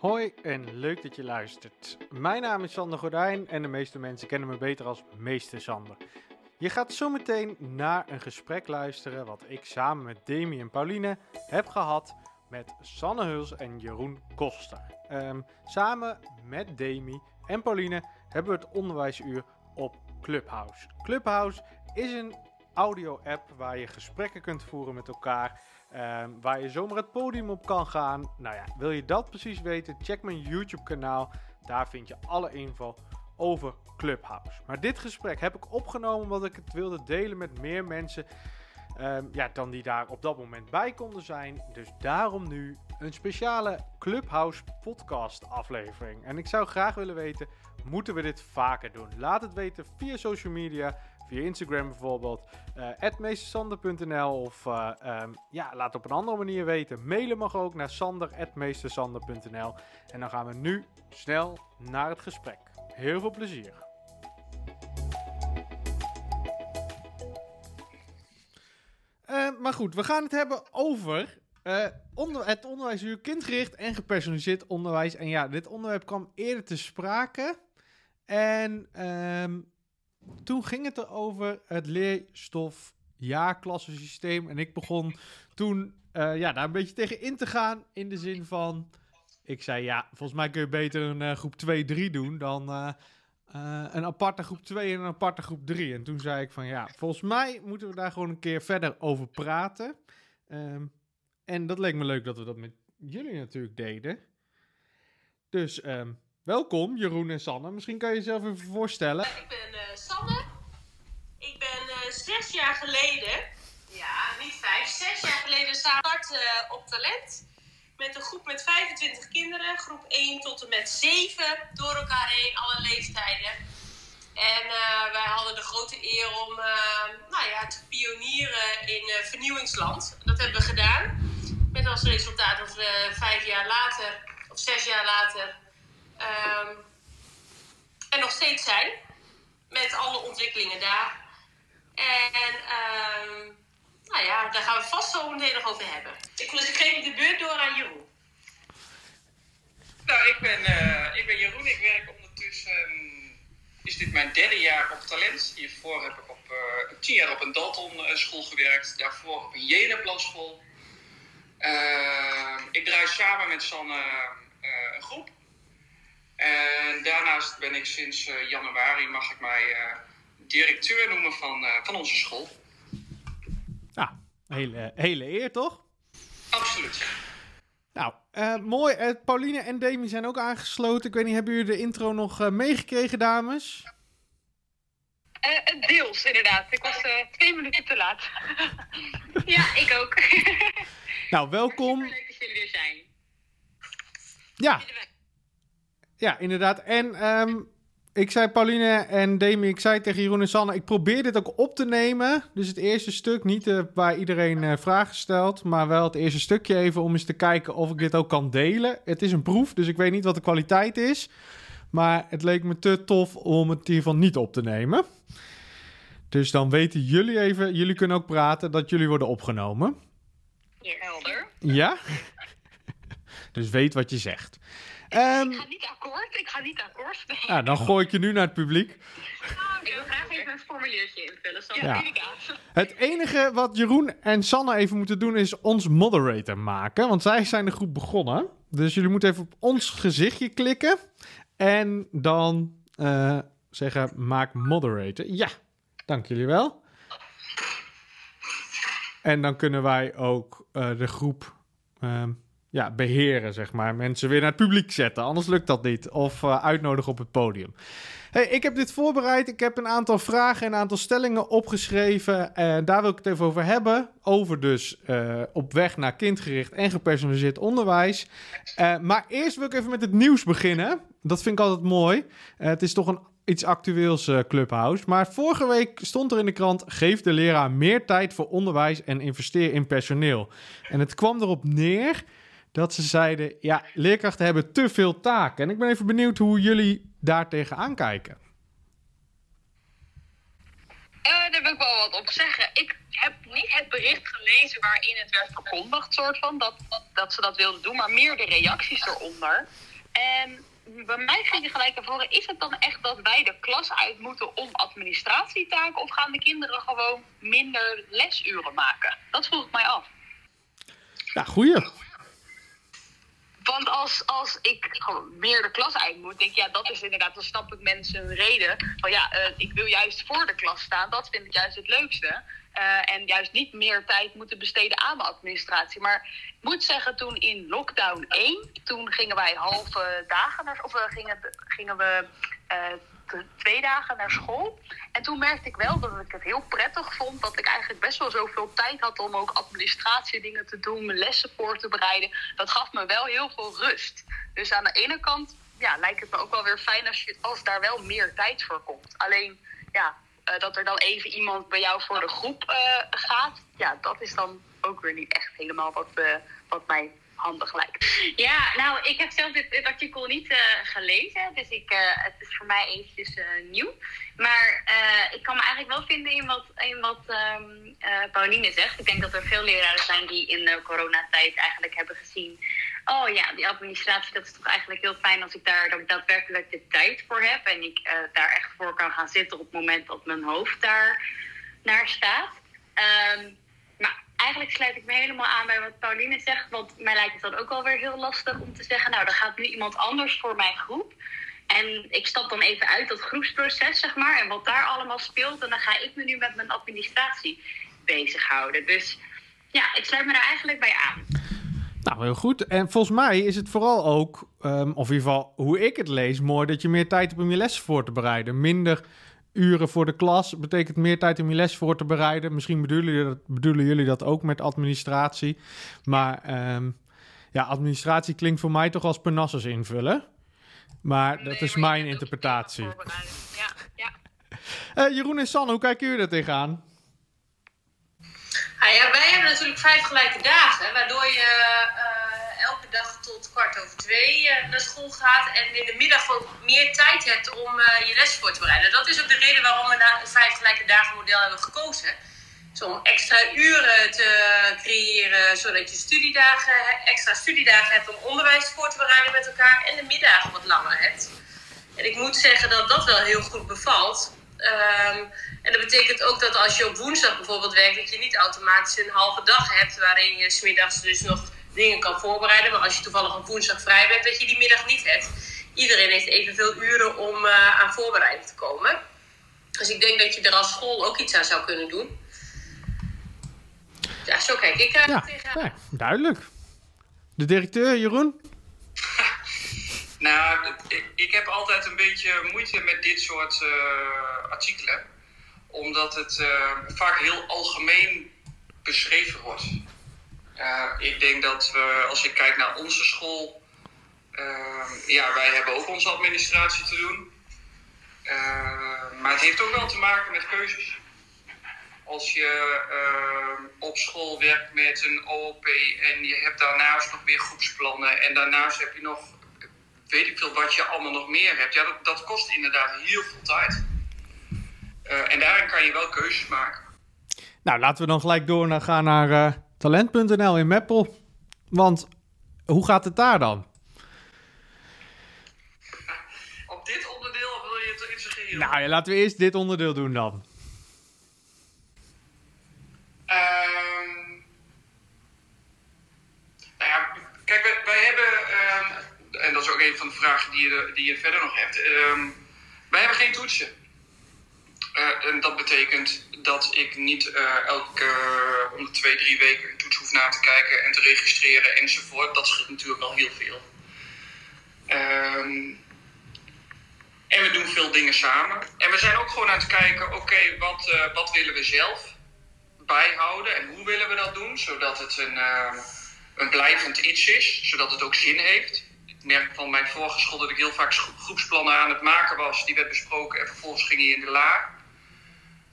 Hoi en leuk dat je luistert. Mijn naam is Sander Gordijn en de meeste mensen kennen me beter als Meester Sander. Je gaat zometeen naar een gesprek luisteren wat ik samen met Demi en Pauline heb gehad met Sanne Huls en Jeroen Koster. Ehm, samen met Demi en Pauline hebben we het onderwijsuur op Clubhouse. Clubhouse is een audio-app waar je gesprekken kunt voeren met elkaar. ehm, waar je zomaar het podium op kan gaan. Nou ja, wil je dat precies weten? Check mijn YouTube-kanaal. Daar vind je alle info over Clubhouse. Maar dit gesprek heb ik opgenomen omdat ik het wilde delen met meer mensen. ehm, ja, dan die daar op dat moment bij konden zijn. Dus daarom nu een speciale Clubhouse podcast aflevering. En ik zou graag willen weten, moeten we dit vaker doen? Laat het weten via social media, via Instagram bijvoorbeeld, uh, meestersander.nl of eh, ehm, ja, laat op een andere manier weten. Mailen mag ook naar sander.meestersander.nl En dan gaan we nu snel naar het gesprek. Heel veel plezier. Eh, maar goed, we gaan het hebben over eh, onder, het onderwijsuur kindgericht en gepersonaliseerd onderwijs. En ja, dit onderwerp kwam eerder te sprake. En ehm, toen ging het erover het leerstof jaarklassensysteem. En ik begon toen eh, ja, daar een beetje tegen in te gaan. In de zin van, ik zei ja, volgens mij kun je beter een eh, groep 2-3 doen dan eh, een aparte groep 2 en een aparte groep 3. En toen zei ik van ja, volgens mij moeten we daar gewoon een keer verder over praten. Ehm, en dat leek me leuk dat we dat met jullie natuurlijk deden. Dus ehm, welkom Jeroen en Sanne. Misschien kan je jezelf even voorstellen. Ik ben eh, Sanne. Ik ben eh, zes jaar geleden, ja, niet vijf, zes jaar geleden start eh, op talent. Met een groep met 25 kinderen, groep 1 tot en met 7, door elkaar heen, alle leeftijden. En eh, wij hadden de grote eer om eh, nou ja, te pionieren in eh, vernieuwingsland. Dat hebben we gedaan. Met als resultaat dat we vijf jaar later, of zes jaar later, ehm, er nog steeds zijn met alle ontwikkelingen daar. En ehm, nou ja, daar gaan we vast zo meteen nog over hebben. Ik, dus ik geef de beurt door aan Jeroen. Nou, ik ben, eh, ik ben Jeroen. Ik werk ondertussen. ehm, is dit mijn derde jaar op talent. Hiervoor heb ik op eh, tien jaar op een Dalton eh, school gewerkt. Daarvoor op een Jenaplan school. Ehm, ik draai samen met Sanne een groep. En daarnaast ben ik sinds januari, mag ik mij directeur noemen van, eh, van onze school. Nou, hele, hele eer toch? Absoluut. Nou, eh, mooi. Eh, Pauline en Demi zijn ook aangesloten. Ik weet niet, hebben jullie de intro nog eh, meegekregen, dames? Eh, deels, inderdaad. Ik was eh, twee minuten te laat. Ja, ik ook. Nou, welkom. Leuk dat jullie er zijn. Ja, ja inderdaad. En ehm, ik zei Pauline en Demi, ik zei tegen Jeroen en Sanne, ik probeer dit ook op te nemen. Dus het eerste stuk, niet eh, waar iedereen eh, vragen stelt, maar wel het eerste stukje even om eens te kijken of ik dit ook kan delen. Het is een proef, dus ik weet niet wat de kwaliteit is. Maar het leek me te tof om het geval niet op te nemen. Dus dan weten jullie even, jullie kunnen ook praten, dat jullie worden opgenomen. Helder. Ja? dus weet wat je zegt. Ehm, Ik ga niet akkoord. Ik ga niet akkoord. Nee. ja, dan gooi ik je nu naar het publiek. Ik wil graag even een formuliertje invullen. Zo Ja. Het enige wat Jeroen en Sanne even moeten doen is ons moderator maken. Want zij zijn de groep begonnen. Dus jullie moeten even op ons gezichtje klikken. En dan eh, zeggen maak moderator. Ja, dank jullie wel. En dan kunnen wij ook eh, de groep ehm, ja, beheren, zeg maar. Mensen weer naar het publiek zetten. Anders lukt dat niet. Of eh, uitnodigen op het podium. Hey, ik heb dit voorbereid. Ik heb een aantal vragen en een aantal stellingen opgeschreven. En daar wil ik het even over hebben. Over dus eh, op weg naar kindgericht en gepersonaliseerd onderwijs. Eh, maar eerst wil ik even met het nieuws beginnen. Dat vind ik altijd mooi. Eh, het is toch een iets actueels eh, Clubhouse. Maar vorige week stond er in de krant... geef de leraar meer tijd voor onderwijs en investeer in personeel. En het kwam erop neer dat ze zeiden... ja, leerkrachten hebben te veel taken. En ik ben even benieuwd hoe jullie daar tegenaan kijken. Eh, daar wil ik wel wat op zeggen. Ik heb niet het bericht gelezen waarin het werd verkondigd, soort van, dat, dat ze dat wilden doen, maar meer de reacties eronder. En bij mij ging er gelijk naar voren, is het dan echt dat wij de klas uit moeten om administratietaken? Of gaan de kinderen gewoon minder lesuren maken? Dat vroeg ik mij af. Ja, goeie. Want als, als ik gewoon meer de klas uit moet, denk ik, ja, dat is inderdaad, dan snap ik mensen een reden. Van ja, eh, ik wil juist voor de klas staan, dat vind ik juist het leukste. Eh, en juist niet meer tijd moeten besteden aan mijn administratie. Maar ik moet zeggen, toen in lockdown 1, toen gingen wij halve dagen naar, of we gingen, gingen we twee dagen naar school. En toen merkte ik wel dat ik het heel prettig vond. Dat ik eigenlijk best wel zoveel tijd had om ook administratie dingen te doen, mijn lessen voor te bereiden. Dat gaf me wel heel veel rust. Dus aan de ene kant ja, lijkt het me ook wel weer fijn als, je, als daar wel meer tijd voor komt. Alleen ja, eh, dat er dan even iemand bij jou voor de groep eh, gaat, ja, dat is dan ook weer niet echt helemaal wat, eh, wat mij handig lijkt. Ja, nou, ik heb zelf dit, artikel niet eh, gelezen, dus ik, eh, het is voor mij eventjes eh, nieuw. Maar ik kan me eigenlijk wel vinden in wat, in wat ehm, eh, Pauline zegt. Ik denk dat er veel leraren zijn die in de coronatijd eigenlijk hebben gezien... oh ja, die administratie, dat is toch eigenlijk heel fijn als ik daar dat daadwerkelijk de tijd voor heb... en ik daar echt voor kan gaan zitten op het moment dat mijn hoofd daar naar staat. Ehm, eigenlijk sluit ik me helemaal aan bij wat Pauline zegt. Want mij lijkt het dan ook wel weer heel lastig om te zeggen... nou, dan gaat nu iemand anders voor mijn groep. En ik stap dan even uit dat groepsproces, zeg maar. En wat daar allemaal speelt. En dan ga ik me nu met mijn administratie bezighouden. Dus ja, ik sluit me daar eigenlijk bij aan. Nou, heel goed. En volgens mij is het vooral ook, ehm, of in ieder geval hoe ik het lees, mooi dat je meer tijd hebt om je les voor te bereiden. Minder uren voor de klas betekent meer tijd om je les voor te bereiden. Misschien bedoelen jullie dat, bedoelen jullie dat ook met administratie. Maar ehm, ja, administratie klinkt voor mij toch als penasses invullen. Maar dat is maar mijn interpretatie. Ja, ja. Eh, Jeroen en Sanne, hoe kijken jullie er tegenaan? Ah ja, wij hebben natuurlijk vijf gelijke dagen, waardoor je eh, dag tot kwart over twee eh, naar school gaat en in de middag ook meer tijd hebt om eh, je les voor te bereiden. Dat is ook de reden waarom we naar een vijf gelijke dagen model hebben gekozen. Dus om extra uren te creëren, zodat je studiedagen, extra studiedagen hebt om onderwijs voor te bereiden met elkaar en de middagen wat langer hebt. En ik moet zeggen dat dat wel heel goed bevalt. Ehm, en dat betekent ook dat als je op woensdag bijvoorbeeld werkt, dat je niet automatisch een halve dag hebt waarin je smiddags dus nog dingen kan voorbereiden. Maar als je toevallig op woensdag vrij bent, dat je die middag niet hebt. Iedereen heeft evenveel uren om eh, aan voorbereiding te komen. Dus ik denk dat je er als school ook iets aan zou kunnen doen. Ja, zo kijk ik er Ja, tegenaan. nee, duidelijk. De directeur, Jeroen? Nou, ik, ik heb altijd een beetje moeite met dit soort eh, artikelen. Omdat het eh, vaak heel algemeen beschreven wordt. Eh, ik denk dat we, als ik kijk naar onze school, eh, ja, wij hebben ook onze administratie te doen. Eh, maar het heeft ook wel te maken met keuzes. Als je eh, op school werkt met een OOP en je hebt daarnaast nog weer groepsplannen en daarnaast heb je nog weet ik veel wat je allemaal nog meer hebt. Ja, dat, dat kost inderdaad heel veel tijd. Eh, en daarin kan je wel keuzes maken. Nou, laten we dan gelijk door naar, gaan naar eh, talent.nl in Meppel. Want hoe gaat het daar dan? Op dit onderdeel wil je het in zijn geheel? Nou ja, laten we eerst dit onderdeel doen dan. Ehm, nou ja, kijk, wij, wij hebben, ehm, en dat is ook een van de vragen die je, die je verder nog hebt. ehm, wij hebben geen toetsen. Eh, en dat betekent dat ik niet eh, elke eh, om de twee, drie weken een toets hoef na te kijken en te registreren enzovoort. Dat scheelt natuurlijk al heel veel. Ehm, en we doen veel dingen samen. En we zijn ook gewoon aan het kijken, oké, wat, wat willen we zelf bijhouden en hoe willen we dat doen, zodat het een, een blijvend iets is, zodat het ook zin heeft. Ik merk van mijn vorige school dat ik heel vaak groepsplannen aan het maken was, die werd besproken en vervolgens ging je in de la.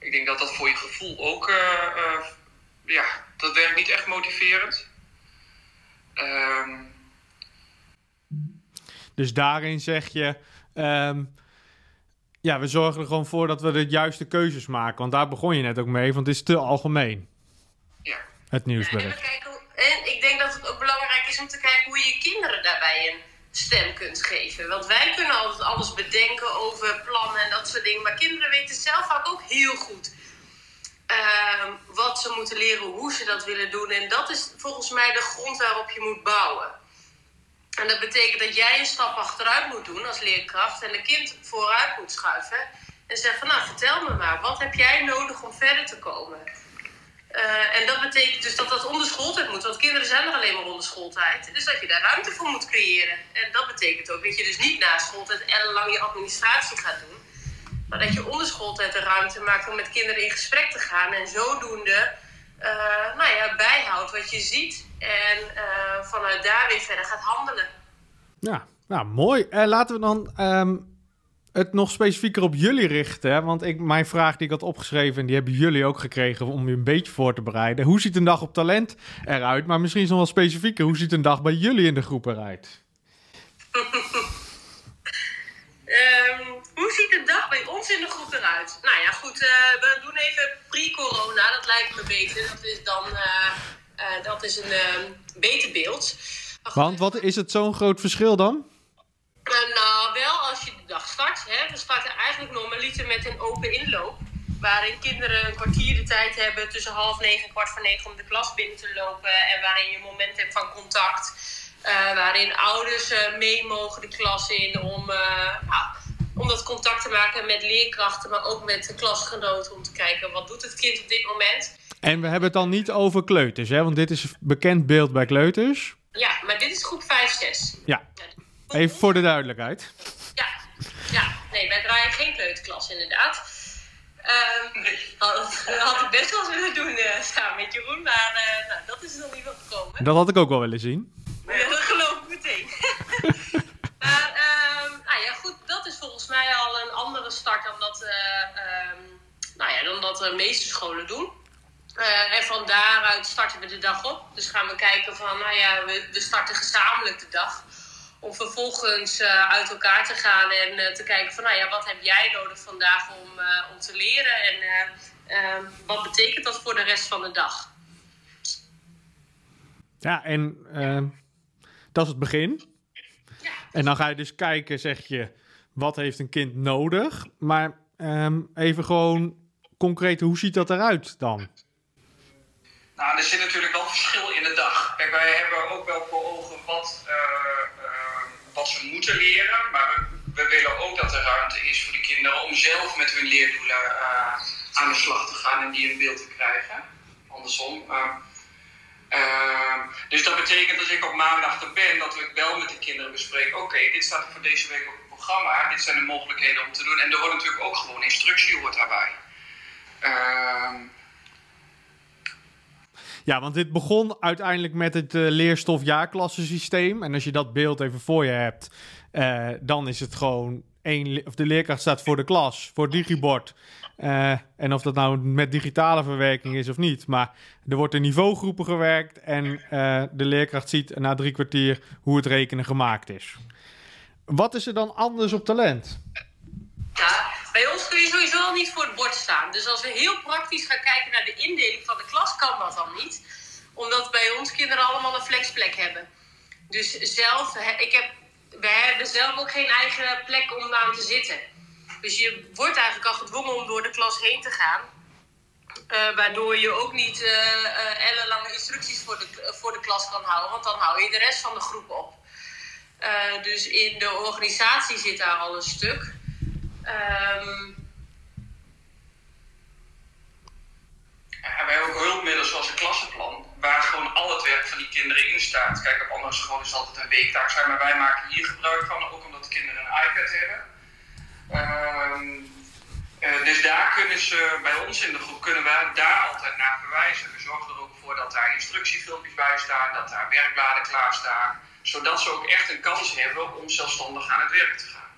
Ik denk dat dat voor je gevoel ook, eh, eh, ja, dat werkt niet echt motiverend. Ehm, Dus daarin zeg je, ehm, ja, we zorgen er gewoon voor dat we de juiste keuzes maken. Want daar begon je net ook mee, want het is te algemeen. het nieuwsbericht. En, kijken, en ik denk dat het ook belangrijk is om te kijken hoe je je kinderen daarbij een stem kunt geven. Want wij kunnen altijd alles bedenken over plannen en dat soort dingen. Maar kinderen weten zelf vaak ook heel goed ehm, wat ze moeten leren, hoe ze dat willen doen. En dat is volgens mij de grond waarop je moet bouwen. En dat betekent dat jij een stap achteruit moet doen als leerkracht en een kind vooruit moet schuiven. En zeggen van nou, vertel me maar, wat heb jij nodig om verder te komen? Uh, en dat betekent dus dat dat onder schooltijd moet. Want kinderen zijn er alleen maar onder schooltijd. Dus dat je daar ruimte voor moet creëren. En dat betekent ook dat je dus niet na schooltijd ellenlang je administratie gaat doen. Maar dat je onder schooltijd de ruimte maakt om met kinderen in gesprek te gaan. En zodoende uh, nou ja, bijhoudt wat je ziet. En uh, vanuit daar weer verder gaat handelen. Ja, nou mooi. laten we dan um het nog specifieker op jullie richten. Want ik, mijn vraag die ik had opgeschreven, en die hebben jullie ook gekregen om je een beetje voor te bereiden. Hoe ziet een dag op talent eruit? Maar misschien is nog wel specifieker. Hoe ziet een dag bij jullie in de groep eruit? um, hoe ziet een dag bij ons in de groep eruit? Nou ja, goed. Uh, we doen even pre-corona. Dat lijkt me beter. Dat is dan uh, uh, dat is een ehm, beter beeld. Want wat is het zo'n groot verschil dan? Nou, wel als je de dag start. Hè. We starten eigenlijk normaliter met een open inloop. Waarin kinderen een kwartier de tijd hebben tussen half negen en kwart voor negen om de klas binnen te lopen. En waarin je een moment hebt van contact. Uh, waarin ouders uh, mee mogen de klas in om, nou, om dat contact te maken met leerkrachten, maar ook met de klasgenoten. Om te kijken wat doet het kind op dit moment. En we hebben het dan niet over kleuters, hè? want dit is bekend beeld bij kleuters. Ja, maar dit is groep 5, 6. Ja. Even voor de duidelijkheid. Ja, ja. nee, wij draaien geen kleuterklas inderdaad. Um, had, had ik best wel eens willen doen uh, samen met Jeroen, maar uh, nou, dat is er nog niet van gekomen. Dat had ik ook wel willen zien. Ja, dat geloof ik meteen. maar um, nou ja, goed, dat is volgens mij al een andere start dan dat, uh, um, nou ja, dan dat de meeste scholen doen. en van daaruit starten we de dag op. Dus gaan we kijken van, nou ja, we, we starten gezamenlijk de dag om vervolgens uh, uit elkaar te gaan en uh, te kijken van, nou ja, wat heb jij nodig vandaag om, uh, om te leren en wat betekent dat voor de rest van de dag? Ja, en dat is het begin. Ja. En dan ga je dus kijken, zeg je, wat heeft een kind nodig? Maar um, even gewoon concreet, hoe ziet dat eruit dan? Nou, er zit natuurlijk wel verschil in de dag. Kijk, wij hebben ook wel voor ogen wat ze moeten leren. Maar we, willen ook dat er ruimte is voor de kinderen om zelf met hun leerdoelen uh, aan de slag te gaan en die in beeld te krijgen. Andersom. Uh, dus dat betekent als ik op maandag er ben, dat we wel met de kinderen bespreken: oké, dit staat er voor deze week op het programma, dit zijn de mogelijkheden om te doen. En er wordt natuurlijk ook gewoon instructie hoort daarbij. Ehm, ja, want dit begon uiteindelijk met het uh, leerstof-jaarklassensysteem. En als je dat beeld even voor je hebt, uh, dan is het gewoon één, of de leerkracht staat voor de klas, voor het digibord. Uh, en of dat nou met digitale verwerking is of niet. Maar er wordt in niveaugroepen gewerkt en de leerkracht ziet na drie kwartier hoe het rekenen gemaakt is. Wat is er dan anders op talent? Ja, bij ons kun je sowieso al niet voor het bord staan. Dus als we heel praktisch gaan kijken naar de indeling van de klas, kan dat dan niet. Omdat bij ons kinderen allemaal een flexplek hebben. Dus zelf, ik heb, wij hebben zelf ook geen eigen plek om aan te zitten. Dus je wordt eigenlijk al gedwongen om door de klas heen te gaan. Uh, waardoor je ook niet uh, uh, ellenlange instructies voor de, voor de klas kan houden. Want dan hou je de rest van de groep op. dus in de organisatie zit daar al een stuk. Um... Ja, wij hebben ook hulpmiddelen zoals een klassenplan, waar gewoon al het werk van die kinderen in staat. Kijk, op andere scholen is altijd een weektaak zijn, maar wij maken hier gebruik van, ook omdat de kinderen een iPad hebben. Um, uh, dus daar kunnen ze, bij ons in de groep, kunnen we daar altijd naar verwijzen. We zorgen er ook voor dat daar instructiefilmpjes bij staan, dat daar werkbladen klaarstaan, zodat ze ook echt een kans hebben om zelfstandig aan het werk te gaan.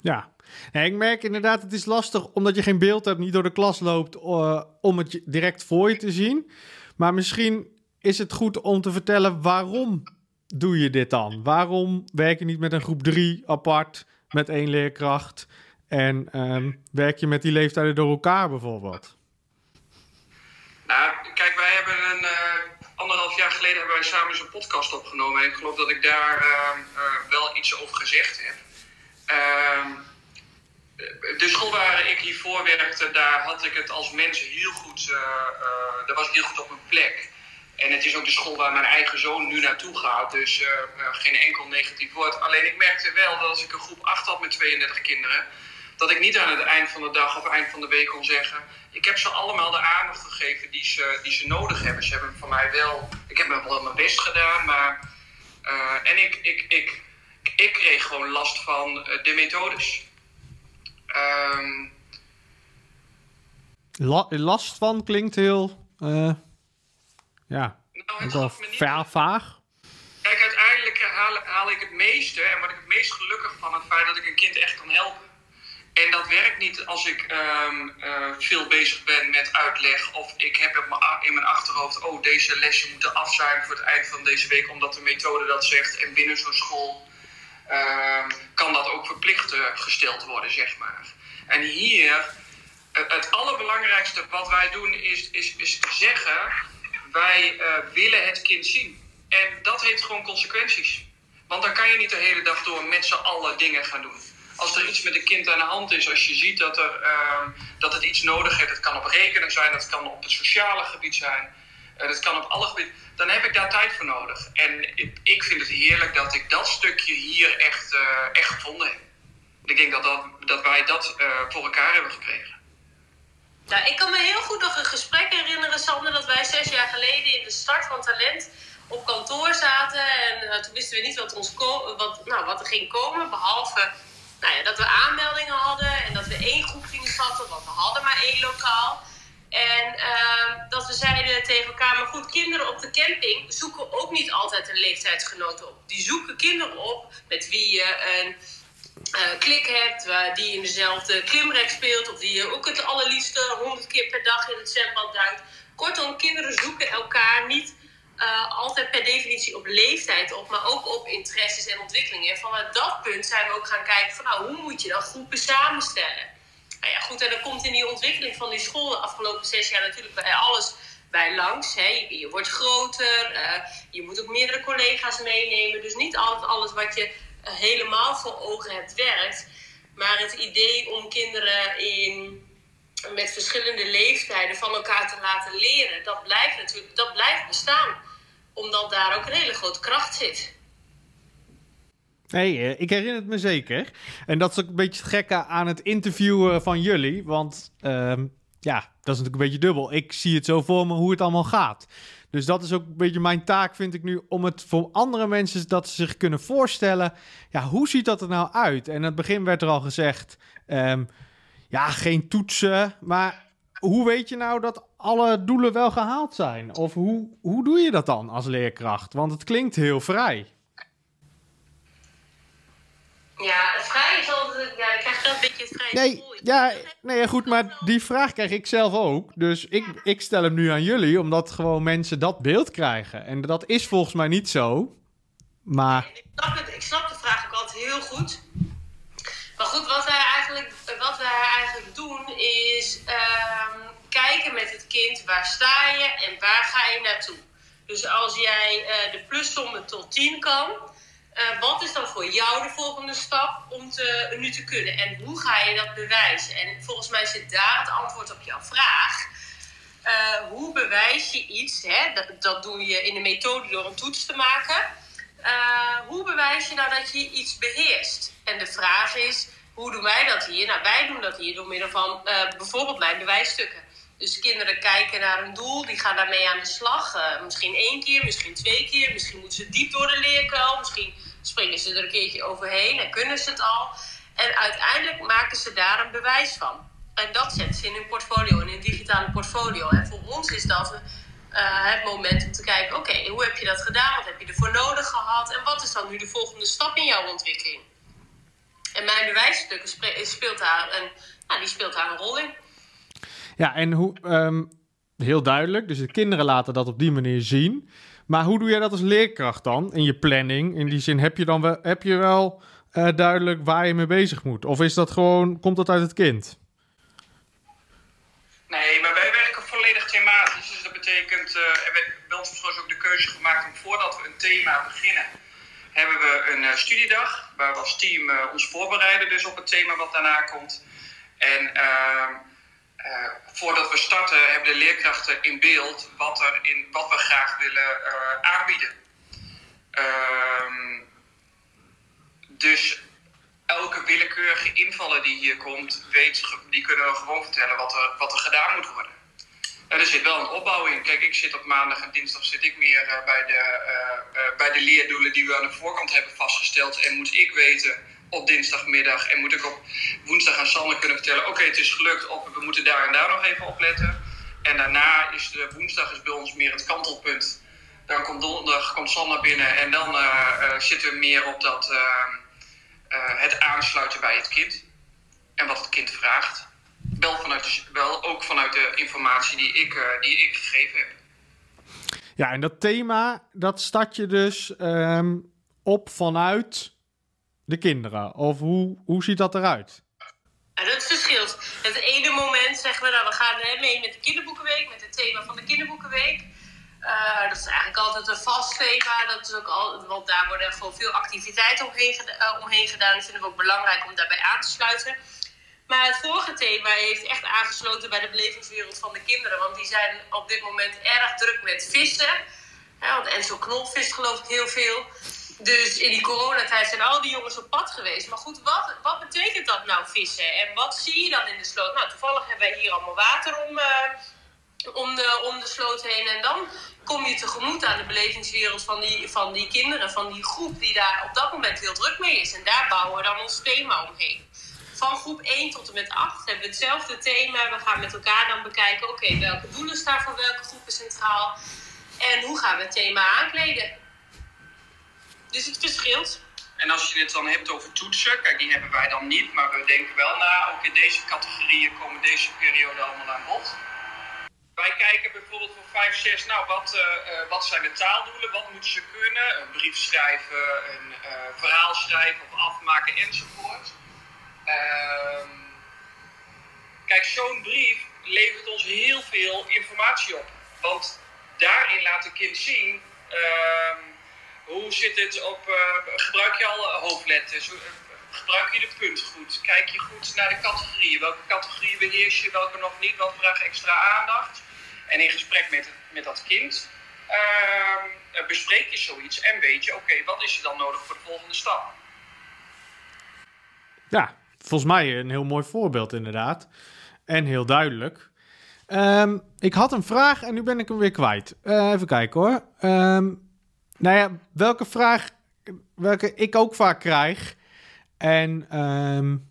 Ja, ik merk inderdaad, het is lastig omdat je geen beeld hebt, niet door de klas loopt, uh, om het direct voor je te zien. Maar misschien is het goed om te vertellen waarom doe je dit dan? Waarom werk je niet met een groep 3 apart, met één leerkracht? En um, werk je met die leeftijden door elkaar bijvoorbeeld? Nou, kijk, wij hebben een, uh, anderhalf jaar geleden hebben wij samen eens een podcast opgenomen. En ik geloof dat ik daar uh, wel iets over gezegd heb. Ehm, de school waar ik hiervoor werkte, daar had ik het als mens heel goed, daar was ik heel goed op mijn plek. En het is ook de school waar mijn eigen zoon nu naartoe gaat. Dus geen enkel negatief woord. Alleen ik merkte wel dat als ik een groep 8 had met 32 kinderen, dat ik niet aan het eind van de dag of eind van de week kon zeggen ik heb ze allemaal de aandacht gegeven die ze, die ze nodig hebben. Ze hebben van mij wel, ik heb wel mijn best gedaan, maar. En ik, ik, ik, ik kreeg gewoon last van de methodes. Um, La last van klinkt heel. Uh, ja. Nou, wel vaag. Kijk, uiteindelijk haal, haal ik het meeste en word ik het meest gelukkig van het feit dat ik een kind echt kan helpen. En dat werkt niet als ik um, uh, veel bezig ben met uitleg. Of ik heb in mijn achterhoofd, oh, deze lesje moet af zijn voor het eind van deze week, omdat de methode dat zegt. En binnen zo'n school kan dat ook verplicht gesteld worden, zeg maar. En hier, het allerbelangrijkste wat wij doen is, is, is zeggen, wij uh, willen het kind zien. En dat heeft gewoon consequenties. Want dan kan je niet de hele dag door met z'n allen dingen gaan doen als er iets met een kind aan de hand is, als je ziet dat, er, uh, dat het iets nodig heeft, het kan op rekenen zijn, dat kan op het sociale gebied zijn, uh, dat kan op alle gebieden, dan heb ik daar tijd voor nodig. En ik, vind het heerlijk dat ik dat stukje hier echt, uh, echt gevonden heb. Ik denk dat, dat, dat wij dat eh, voor elkaar hebben gekregen. Nou, ik kan me heel goed nog een gesprek herinneren, Sander, dat wij zes jaar geleden in de start van Talent op kantoor zaten. En toen wisten we niet wat, ons wat, nou, wat er ging komen, behalve nou ja, dat we aanmeldingen hadden en dat we één groep gingen vatten, want we hadden maar één lokaal. En uh, dat we zeiden tegen elkaar, maar goed, kinderen op de camping zoeken ook niet altijd een leeftijdsgenoot op. Die zoeken kinderen op met wie je een uh, klik hebt, die in dezelfde klimrek speelt, of die je ook het allerliefste honderd keer per dag in het zwembad duikt. Kortom, kinderen zoeken elkaar niet uh, altijd per definitie op leeftijd op, maar ook op interesses en ontwikkelingen. En vanuit dat punt zijn we ook gaan kijken van nou, hoe moet je dan groepen samenstellen? Nou ja, goed, en dan komt in die ontwikkeling van die school de afgelopen zes jaar natuurlijk bij alles bij langs. Hè. Je, wordt groter, uh, je moet ook meerdere collega's meenemen. Dus niet altijd alles wat je uh, helemaal voor ogen hebt werkt. Maar het idee om kinderen in met verschillende leeftijden van elkaar te laten leren, dat blijft natuurlijk dat blijft bestaan omdat daar ook een hele grote kracht zit. Hey, ik herinner het me zeker. En dat is ook een beetje het gekke aan het interviewen van jullie. Want um, ja, dat is natuurlijk een beetje dubbel. Ik zie het zo voor me hoe het allemaal gaat. Dus dat is ook een beetje mijn taak, vind ik nu, om het voor andere mensen dat ze zich kunnen voorstellen. Ja, hoe ziet dat er nou uit? En in het begin werd er al gezegd, um, ja, geen toetsen. Maar hoe weet je nou dat alle doelen wel gehaald zijn? Of hoe, hoe doe je dat dan als leerkracht? Want het klinkt heel vrij. Ja, het vrij is altijd... Ja, ik krijg wel een beetje het nee, ja, nee, goed, maar die vraag krijg ik zelf ook. Dus ik, ik stel hem nu aan jullie, omdat gewoon mensen dat beeld krijgen. En dat is volgens mij niet zo. Maar... Ik snap, het, ik snap de vraag ook altijd heel goed. Maar goed, wat wij eigenlijk, wat wij eigenlijk doen is um, kijken met het kind waar sta je en waar ga je naartoe. Dus als jij uh, de plussommen tot 10 kan, uh, wat is dan voor jou de volgende stap om te, nu te kunnen? En hoe ga je dat bewijzen? En volgens mij zit daar het antwoord op jouw vraag. Uh, hoe bewijs je iets? Hè? Dat, dat doe je in de methode door een toets te maken. Uh, hoe bewijs je nou dat je iets beheerst? En de vraag is, hoe doen wij dat hier? Nou, wij doen dat hier door middel van bijvoorbeeld mijn bewijsstukken. Dus kinderen kijken naar een doel, die gaan daarmee aan de slag. Uh, misschien één keer, misschien twee keer. Misschien moeten ze diep door de leerkuil. Misschien springen ze er een keertje overheen en kunnen ze het al. En uiteindelijk maken ze daar een bewijs van. En dat zetten ze in hun portfolio, in een digitale portfolio. En voor ons is dat uh, het moment om te kijken: oké, hoe heb je dat gedaan? Wat heb je ervoor nodig gehad? En wat is dan nu de volgende stap in jouw ontwikkeling? En mijn bewijsstukken speelt daar een, nou, die speelt daar een rol in. Ja, en hoe, um, heel duidelijk, dus de kinderen laten dat op die manier zien. Maar hoe doe jij dat als leerkracht dan in je planning? In die zin, heb je dan wel, heb je wel uh, duidelijk waar je mee bezig moet? Of is dat gewoon, komt dat uit het kind? Nee, maar wij werken volledig thematisch. Dus dat betekent, uh, en we hebben bij ons ook de keuze gemaakt om voordat we een thema beginnen, hebben we een uh, studiedag waar we als team ons voorbereiden dus op het thema wat daarna komt. En ehm, voordat we starten hebben de leerkrachten in beeld wat, er in, wat we graag willen aanbieden. Ehm, dus elke willekeurige invaller die hier komt, weet, die kunnen we gewoon vertellen wat er, wat er gedaan moet worden. En er zit wel een opbouw in. Kijk, ik zit op maandag en dinsdag zit ik meer uh, bij, de, bij de leerdoelen die we aan de voorkant hebben vastgesteld. En moet ik weten op dinsdagmiddag en moet ik op woensdag aan Sanne kunnen vertellen: oké, het is gelukt, we moeten daar en daar nog even op letten. En daarna is de woensdag is bij ons meer het kantelpunt. Dan komt donderdag komt Sanne binnen en dan zitten we meer op dat uh, het aansluiten bij het kind en wat het kind vraagt. Wel, vanuit, wel ook vanuit de informatie die ik, uh, die ik gegeven heb. Ja, en dat thema, dat start je dus um, op vanuit de kinderen. Of hoe, hoe ziet dat eruit? Ja, dat verschilt. Het ene moment zeggen we, nou, we gaan mee met de kinderboekenweek, met het thema van de kinderboekenweek. Uh, dat is eigenlijk altijd een vast thema. Dat is ook al, want daar worden gewoon veel activiteiten omheen, uh, omheen gedaan. Dat vinden we ook belangrijk om daarbij aan te sluiten. Maar het vorige thema heeft echt aangesloten bij de belevingswereld van de kinderen. Want die zijn op dit moment erg druk met vissen. Ja, want Enzo Knol vist geloof ik heel veel. Dus in die coronatijd zijn al die jongens op pad geweest. Maar goed, wat, wat betekent dat nou vissen? En wat zie je dan in de sloot? Nou, toevallig hebben wij hier allemaal water om, uh, om, de, om de sloot heen. En dan kom je tegemoet aan de belevingswereld van die, van die kinderen, van die groep die daar op dat moment heel druk mee is. En daar bouwen we dan ons thema omheen. Van groep 1 tot en met 8 hebben we hetzelfde thema. We gaan met elkaar dan bekijken, oké, welke doelen staan voor welke groepen centraal? En hoe gaan we het thema aankleden? Dus het verschilt. En als je het dan hebt over toetsen, kijk, die hebben wij dan niet, maar we denken wel na, ook in deze categorieën komen deze periode allemaal aan bod. Wij kijken bijvoorbeeld voor 5, 6, nou wat, uh, wat zijn de taaldoelen, wat moeten ze kunnen? Een brief schrijven, een uh, verhaal schrijven of afmaken enzovoort. Uh, kijk, zo'n brief levert ons heel veel informatie op. Want daarin laat een kind zien ehm, hoe zit het op, gebruik je al hoofdletters, gebruik je de punt goed, kijk je goed naar de categorieën, welke categorieën beheers je, welke nog niet, wat vraagt extra aandacht. En in gesprek met, met dat kind uh, bespreek je zoiets en weet je, oké, wat is er dan nodig voor de volgende stap? Ja, volgens mij een heel mooi voorbeeld inderdaad. En heel duidelijk. Um, ik had een vraag en nu ben ik hem weer kwijt. Even kijken hoor. Um, nou ja, welke vraag, welke ik ook vaak krijg. En um,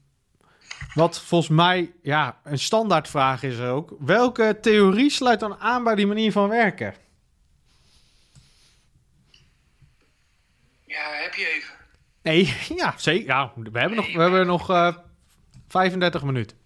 wat volgens mij ja, een standaardvraag is ook. Welke theorie sluit dan aan bij die manier van werken? Ja, heb je even? Nee, ja, zeker. Ja, we hebben nog, we hebben nog uh, 35 minuten.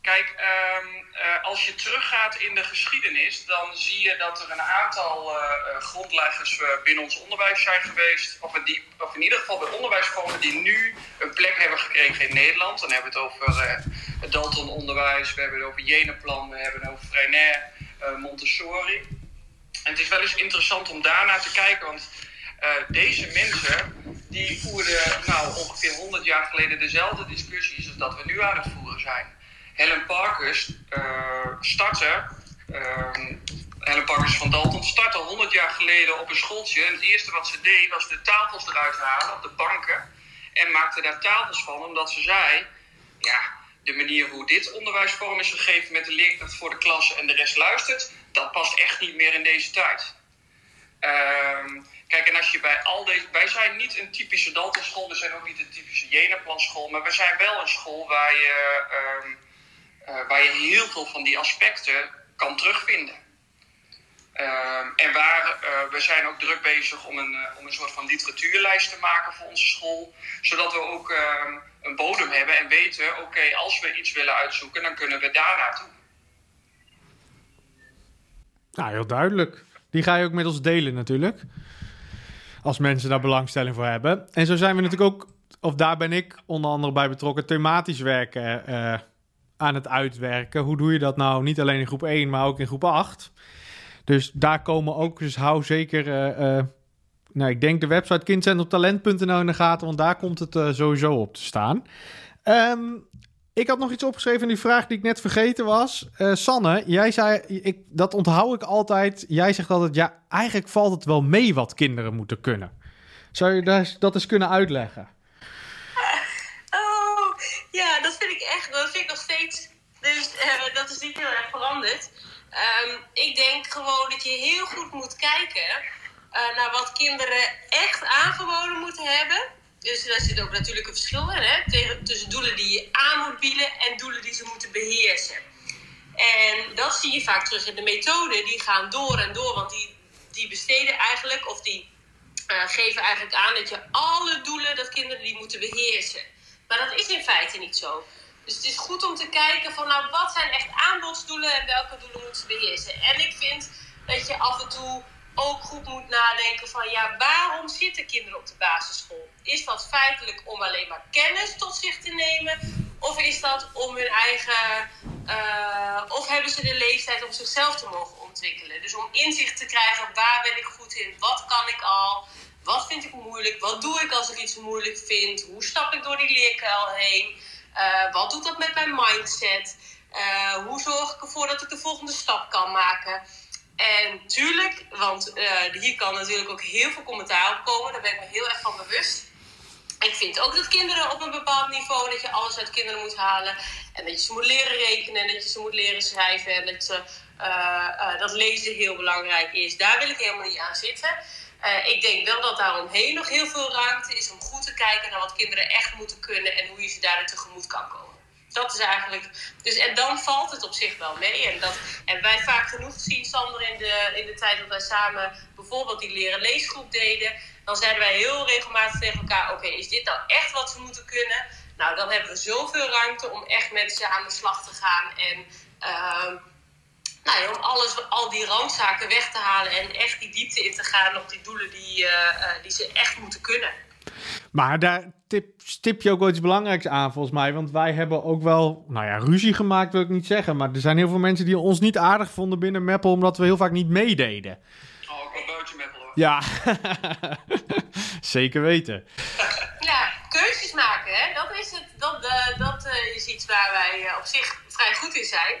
Kijk, um, uh, als je teruggaat in de geschiedenis, dan zie je dat er een aantal uh, grondleggers binnen ons onderwijs zijn geweest. Of, die, of in ieder geval bij onderwijsvormen die nu een plek hebben gekregen in Nederland. Dan hebben we het over het Dalton-onderwijs, we hebben het over Jenaplan, we hebben het over Freinair, Montessori. En het is wel eens interessant om daarna te kijken, want deze mensen die voerden nou, ongeveer 100 jaar geleden dezelfde discussies als dat we nu aan het voeren zijn. Helen Parkers uh, startte, Helen Parkers van Dalton startte 100 jaar geleden op een schooltje. En het eerste wat ze deed was de tafels eruit halen op de banken. En maakte daar tafels van, omdat ze zei: Ja, de manier hoe dit onderwijs vorm is gegeven met de leerkracht voor de klas en de rest luistert, dat past echt niet meer in deze tijd. Uh, Kijk, en als je bij al deze. Wij zijn niet een typische Dalton school, we zijn ook niet een typische Jenaplan school, maar we zijn wel een school waar je, um, uh, waar je heel veel van die aspecten kan terugvinden. Um, en waar, uh, we zijn ook druk bezig om een, uh, om een soort van literatuurlijst te maken voor onze school, zodat we ook um, een bodem hebben en weten: oké, als we iets willen uitzoeken, dan kunnen we daar naartoe. Nou, heel duidelijk. Die ga je ook met ons delen natuurlijk als mensen daar belangstelling voor hebben. En zo zijn we natuurlijk ook, of daar ben ik onder andere bij betrokken, thematisch werken aan het uitwerken. Hoe doe je dat nou niet alleen in groep 1, maar ook in groep 8? Dus daar komen ook, dus hou zeker, eh, eh, nou ik denk de website kindcentrumtalent.nl in de gaten, want daar komt het eh, sowieso op te staan. Ehm, ik had nog iets opgeschreven in die vraag die ik net vergeten was. Sanne, jij zei, ik, dat onthoud ik altijd. Jij zegt altijd, ja, eigenlijk valt het wel mee wat kinderen moeten kunnen. Zou je dat eens kunnen uitleggen? Ja, dat vind ik echt, dat vind ik nog steeds. Dus eh, dat is niet heel erg veranderd. Ehm, ik denk gewoon dat je heel goed moet kijken eh, naar wat kinderen echt aangeboden moeten hebben. Dus daar zit ook natuurlijk een verschil in, hè? Tegen, tussen doelen die je aan moet bieden en doelen die ze moeten beheersen. En dat zie je vaak terug in de methoden. Die gaan door en door, want die, die besteden eigenlijk, of die uh, geven eigenlijk aan dat je alle doelen, dat kinderen die moeten beheersen. Maar dat is in feite niet zo. Dus het is goed om te kijken van, nou, wat zijn echt aanbodsdoelen en welke doelen moeten ze beheersen. En ik vind dat je af en toe ook goed moet nadenken van, ja, waarom zitten kinderen op de basisschool? Is dat feitelijk om alleen maar kennis tot zich te nemen? Of is dat om hun eigen, uh, of hebben ze de leeftijd om zichzelf te mogen ontwikkelen? Dus om inzicht te krijgen, waar ben ik goed in? Wat kan ik al? Wat vind ik moeilijk? Wat doe ik als ik iets moeilijk vind? Hoe stap ik door die leerkuil heen? Uh, wat doet dat met mijn mindset? Uh, hoe zorg ik ervoor dat ik de volgende stap kan maken? En tuurlijk, want uh, hier kan natuurlijk ook heel veel commentaar op komen. Daar ben ik me heel erg van bewust. Ik vind ook dat kinderen op een bepaald niveau, dat je alles uit kinderen moet halen. En dat je ze moet leren rekenen, en dat je ze moet leren schrijven. En dat, dat lezen heel belangrijk is. Daar wil ik helemaal niet aan zitten. Uh, ik denk wel dat daaromheen nog heel veel ruimte is om goed te kijken naar wat kinderen echt moeten kunnen en hoe je ze daarin tegemoet kan komen. Dat is eigenlijk. Dus, en dan valt het op zich wel mee. En dat hebben wij vaak genoeg gezien, Sander, in de, in de tijd dat wij samen bijvoorbeeld die leren leesgroep deden. Dan zeiden wij heel regelmatig tegen elkaar: Oké, is dit nou echt wat ze moeten kunnen? Nou, dan hebben we zoveel ruimte om echt met ze aan de slag te gaan. En. Uh, nou, om alles, al die randzaken weg te halen en echt die diepte in te gaan op die doelen die, uh, uh, die ze echt moeten kunnen. Maar daar tip, stip je ook wel iets belangrijks aan, volgens mij. Want wij hebben ook wel, nou ja, ruzie gemaakt wil ik niet zeggen. Maar er zijn heel veel mensen die ons niet aardig vonden binnen Meppel, omdat we heel vaak niet meededen. Oh, ik een buitje Meppel hoor. Ja, zeker weten. Ja, keuzes maken, hè? dat is, het, dat, uh, dat uh, is iets waar wij uh, op zich vrij goed in zijn.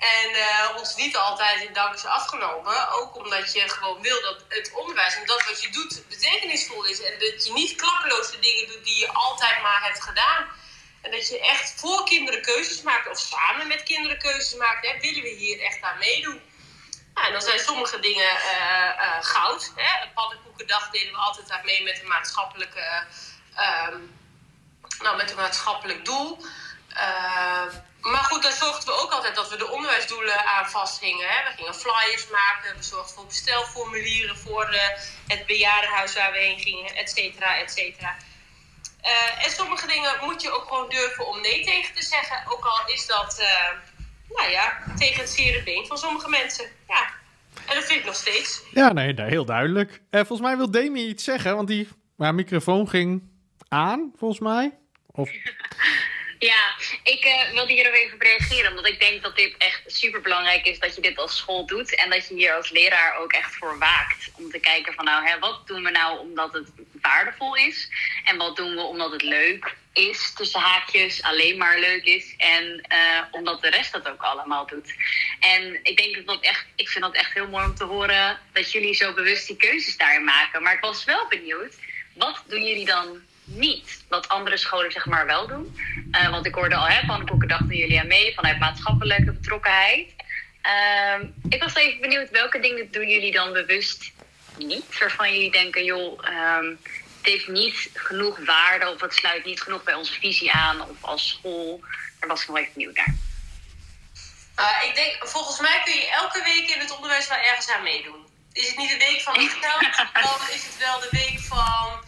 En uh, ons niet altijd in dank is afgenomen. Ook omdat je gewoon wil dat het onderwijs en dat wat je doet betekenisvol is. En dat je niet klakkeloos de dingen doet die je altijd maar hebt gedaan. En dat je echt voor kinderen keuzes maakt. Of samen met kinderen keuzes maakt. Hè. Willen we hier echt aan meedoen? En dan zijn sommige dingen uh, uh, goud. Hè. Een pannenkoekendag deden we altijd aan mee met een maatschappelijke... nou, met een maatschappelijk doel. Maar goed, daar zorgden we ook altijd dat we de onderwijsdoelen aan vasthingen. Hè. We gingen flyers maken, we zorgden voor bestelformulieren voor uh, het bejaardenhuis waar we heen gingen, et cetera, et cetera. Uh, en sommige dingen moet je ook gewoon durven om nee tegen te zeggen. Ook al is dat, uh, nou ja, tegen het zere been van sommige mensen. Ja, en dat vind ik nog steeds. Ja, nee, heel duidelijk. volgens mij wil Demi iets zeggen, want die ja, microfoon ging aan, volgens mij. Of... Ja, ik uh, wilde hier even reageren. Omdat ik denk dat dit echt super belangrijk is dat je dit als school doet. En dat je hier als leraar ook echt voor waakt. Om te kijken van nou, hè, wat doen we nou omdat het waardevol is? En wat doen we omdat het leuk is, tussen haakjes, alleen maar leuk is. En uh, omdat de rest dat ook allemaal doet. En ik denk dat dat echt, ik vind dat echt heel mooi om te horen dat jullie zo bewust die keuzes daarin maken. Maar ik was wel benieuwd, wat doen jullie dan niet wat andere scholen zeg maar wel doen. Uh, want ik hoorde al, hè, pannenkoekendag doen jullie aan mee vanuit maatschappelijke betrokkenheid. Uh, ik was even benieuwd, welke dingen doen jullie dan bewust niet? Waarvan jullie denken, joh, um, het heeft niet genoeg waarde of het sluit niet genoeg bij onze visie aan of als school. Daar was ik nog even benieuwd naar. Uh, ik denk, volgens mij kun je elke week in het onderwijs wel ergens aan meedoen. Is het niet de week van het geld, dan is het wel de week van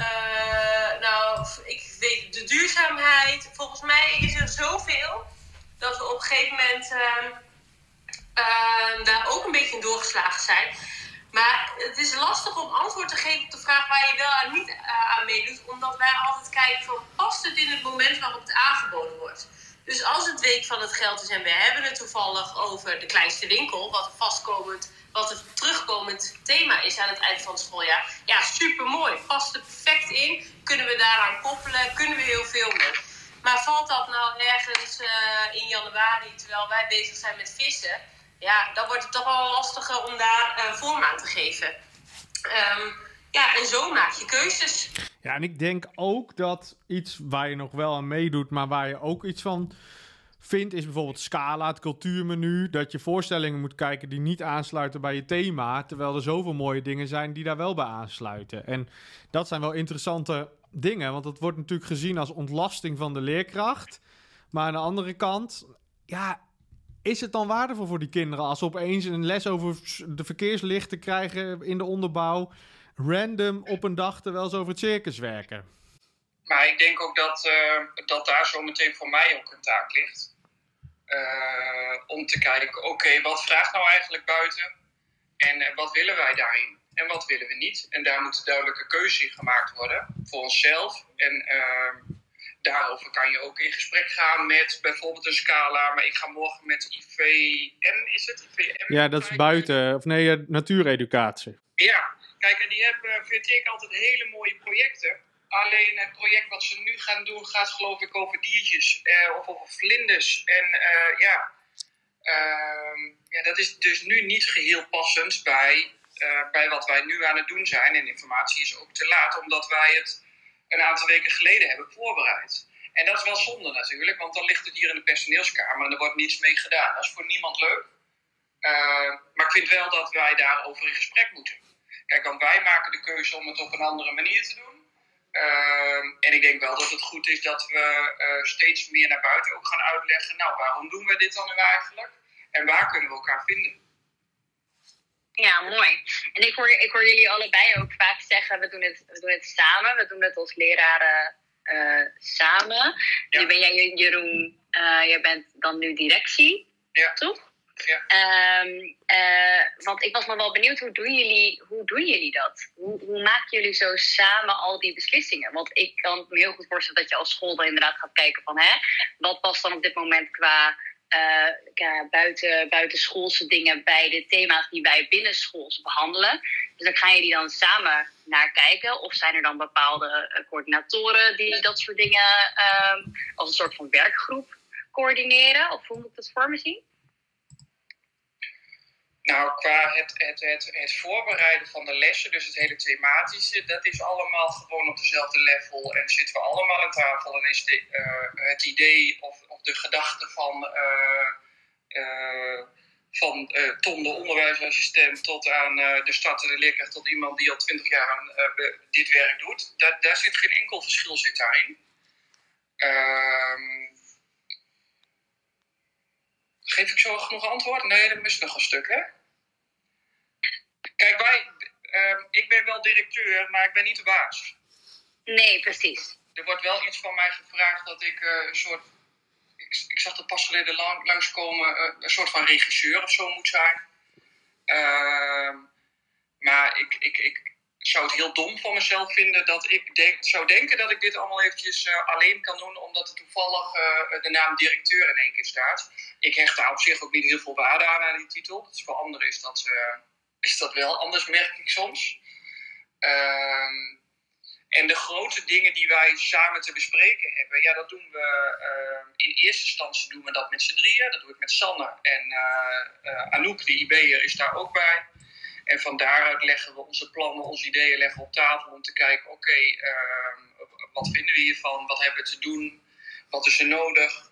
uh, nou, ik weet de duurzaamheid. Volgens mij is er zoveel dat we op een gegeven moment uh, uh, daar ook een beetje in doorgeslagen zijn. Maar het is lastig om antwoord te geven op de vraag waar je wel en niet aan meedoet, omdat wij altijd kijken van past het in het moment waarop het aangeboden wordt. Dus als het week van het geld is en we hebben het toevallig over de kleinste winkel, wat een vastkomend, wat een terugkomend thema is aan het eind van het schooljaar. Ja, super mooi. Past er perfect in. Kunnen we daaraan koppelen? Kunnen we heel veel mee? Maar valt dat nou ergens uh, in januari, terwijl wij bezig zijn met vissen? Ja, dan wordt het toch wel lastiger om daar uh, vorm aan te geven. Um, ja, en zo maak je keuzes. Ja, en ik denk ook dat iets waar je nog wel aan meedoet, maar waar je ook iets van vindt, is bijvoorbeeld Scala, het cultuurmenu. Dat je voorstellingen moet kijken die niet aansluiten bij je thema. Terwijl er zoveel mooie dingen zijn die daar wel bij aansluiten. En dat zijn wel interessante dingen, want dat wordt natuurlijk gezien als ontlasting van de leerkracht. Maar aan de andere kant, ja, is het dan waardevol voor die kinderen als ze opeens een les over de verkeerslichten krijgen in de onderbouw? Random op een dag terwijl ze over het circus werken. Maar ik denk ook dat, uh, dat daar zo meteen voor mij ook een taak ligt. Uh, om te kijken, oké, wat vraagt nou eigenlijk buiten? En uh, wat willen wij daarin? En wat willen we niet? En daar moet een duidelijke keuze in gemaakt worden voor onszelf. En daarover kan je ook in gesprek gaan met bijvoorbeeld een scala. Maar ik ga morgen met IVM, is het? IVM ja, dat is buiten, of nee, natuureducatie. Ja, Kijk, en die hebben, vind ik, altijd hele mooie projecten. Alleen het project wat ze nu gaan doen gaat geloof ik over diertjes eh, of over vlinders. En uh, ja, uh, ja, dat is dus nu niet geheel passend bij, uh, bij wat wij nu aan het doen zijn. En informatie is ook te laat, omdat wij het een aantal weken geleden hebben voorbereid. En dat is wel zonde natuurlijk, want dan ligt het hier in de personeelskamer en er wordt niets mee gedaan. Dat is voor niemand leuk. maar ik vind wel dat wij daarover in gesprek moeten. Kijk, want wij maken de keuze om het op een andere manier te doen. Uh, en ik denk wel dat het goed is dat we uh, steeds meer naar buiten ook gaan uitleggen. Nou, waarom doen we dit dan nu eigenlijk? En waar kunnen we elkaar vinden? Ja, mooi. En ik hoor, ik hoor jullie allebei ook vaak zeggen: we doen het, we doen het samen. We doen het als leraren uh, samen. Ja. Nu ben jij, Jeroen, jij bent dan nu directie, ja. toch? Ja. Um, uh, want ik was me wel benieuwd, hoe doen jullie, hoe doen jullie dat? Hoe, hoe maken jullie zo samen al die beslissingen? Want ik kan me heel goed voorstellen dat je als school dan inderdaad gaat kijken van... Hè, wat past dan op dit moment qua uh, ja, buiten, buitenschoolse dingen bij de thema's die wij binnenschools behandelen. Dus dan gaan jullie dan samen naar kijken. Of zijn er dan bepaalde uh, coördinatoren die dat soort dingen um, als een soort van werkgroep coördineren? Of hoe moet ik dat voor me zien? Nou, qua het, het, het, het voorbereiden van de lessen, dus het hele thematische, dat is allemaal gewoon op dezelfde level. En zitten we allemaal aan tafel en is de, uh, het idee of, of de gedachte van, uh, van Tom, de onderwijsassistent, tot aan de stad en de leerkracht, tot iemand die al twintig jaar dit werk doet. Daar, daar zit geen enkel verschil zit daarin. Ehm, geef ik zo genoeg antwoord? Nee, dat mist nog een stuk, hè? Kijk, wij, uh, ik ben wel directeur, maar ik ben niet de baas. Nee, precies. Er wordt wel iets van mij gevraagd dat ik uh, een soort. Ik, ik, zag dat pas geleden lang, langskomen, uh, een soort van regisseur of zo moet zijn. Uh, maar ik, ik, ik zou het heel dom van mezelf vinden dat ik denk, zou denken dat ik dit allemaal eventjes uh, alleen kan doen, omdat er toevallig de naam directeur in één keer staat. Ik hecht daar op zich ook niet heel veel waarde aan aan die titel. Dus voor anderen is dat is dat wel. Anders merk ik soms. Um, en de grote dingen die wij samen te bespreken hebben, ja, dat doen we uh, in eerste instantie doen we dat met z'n drieën. Dat doe ik met Sanne en uh, Anouk, de IB'er, is daar ook bij. En van daaruit leggen we onze plannen, onze ideeën leggen op tafel om te kijken, oké, ehm, wat vinden we hiervan? Wat hebben we te doen? Wat is er nodig?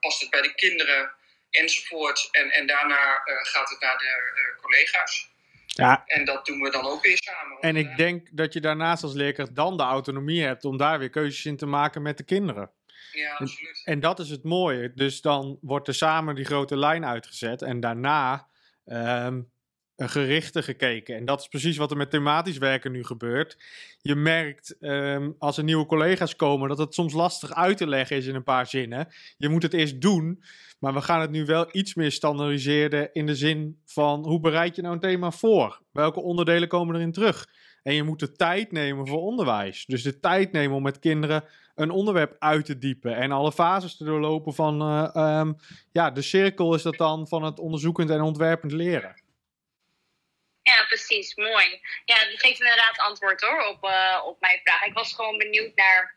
past het bij de kinderen? Enzovoort. En, en daarna uh, gaat het naar de collega's. Ja. En dat doen we dan ook weer samen. En ik denk dat je daarnaast als leerkracht dan de autonomie hebt om daar weer keuzes in te maken met de kinderen. Ja, absoluut. En, en dat is het mooie. Dus dan wordt er samen die grote lijn uitgezet en daarna um, gerichte gekeken. En dat is precies wat er met thematisch werken nu gebeurt. Je merkt um, als er nieuwe collega's komen dat het soms lastig uit te leggen is in een paar zinnen. Je moet het eerst doen. Maar we gaan het nu wel iets meer standaardiseren in de zin van hoe bereid je nou een thema voor? Welke onderdelen komen erin terug? En je moet de tijd nemen voor onderwijs. Dus de tijd nemen om met kinderen een onderwerp uit te diepen en alle fases te doorlopen van, eh, ehm, ja, de cirkel is dat dan van het onderzoekend en ontwerpend leren. Ja, precies. Mooi. Ja, die geeft inderdaad antwoord hoor op, uh, op mijn vraag. Ik was gewoon benieuwd naar,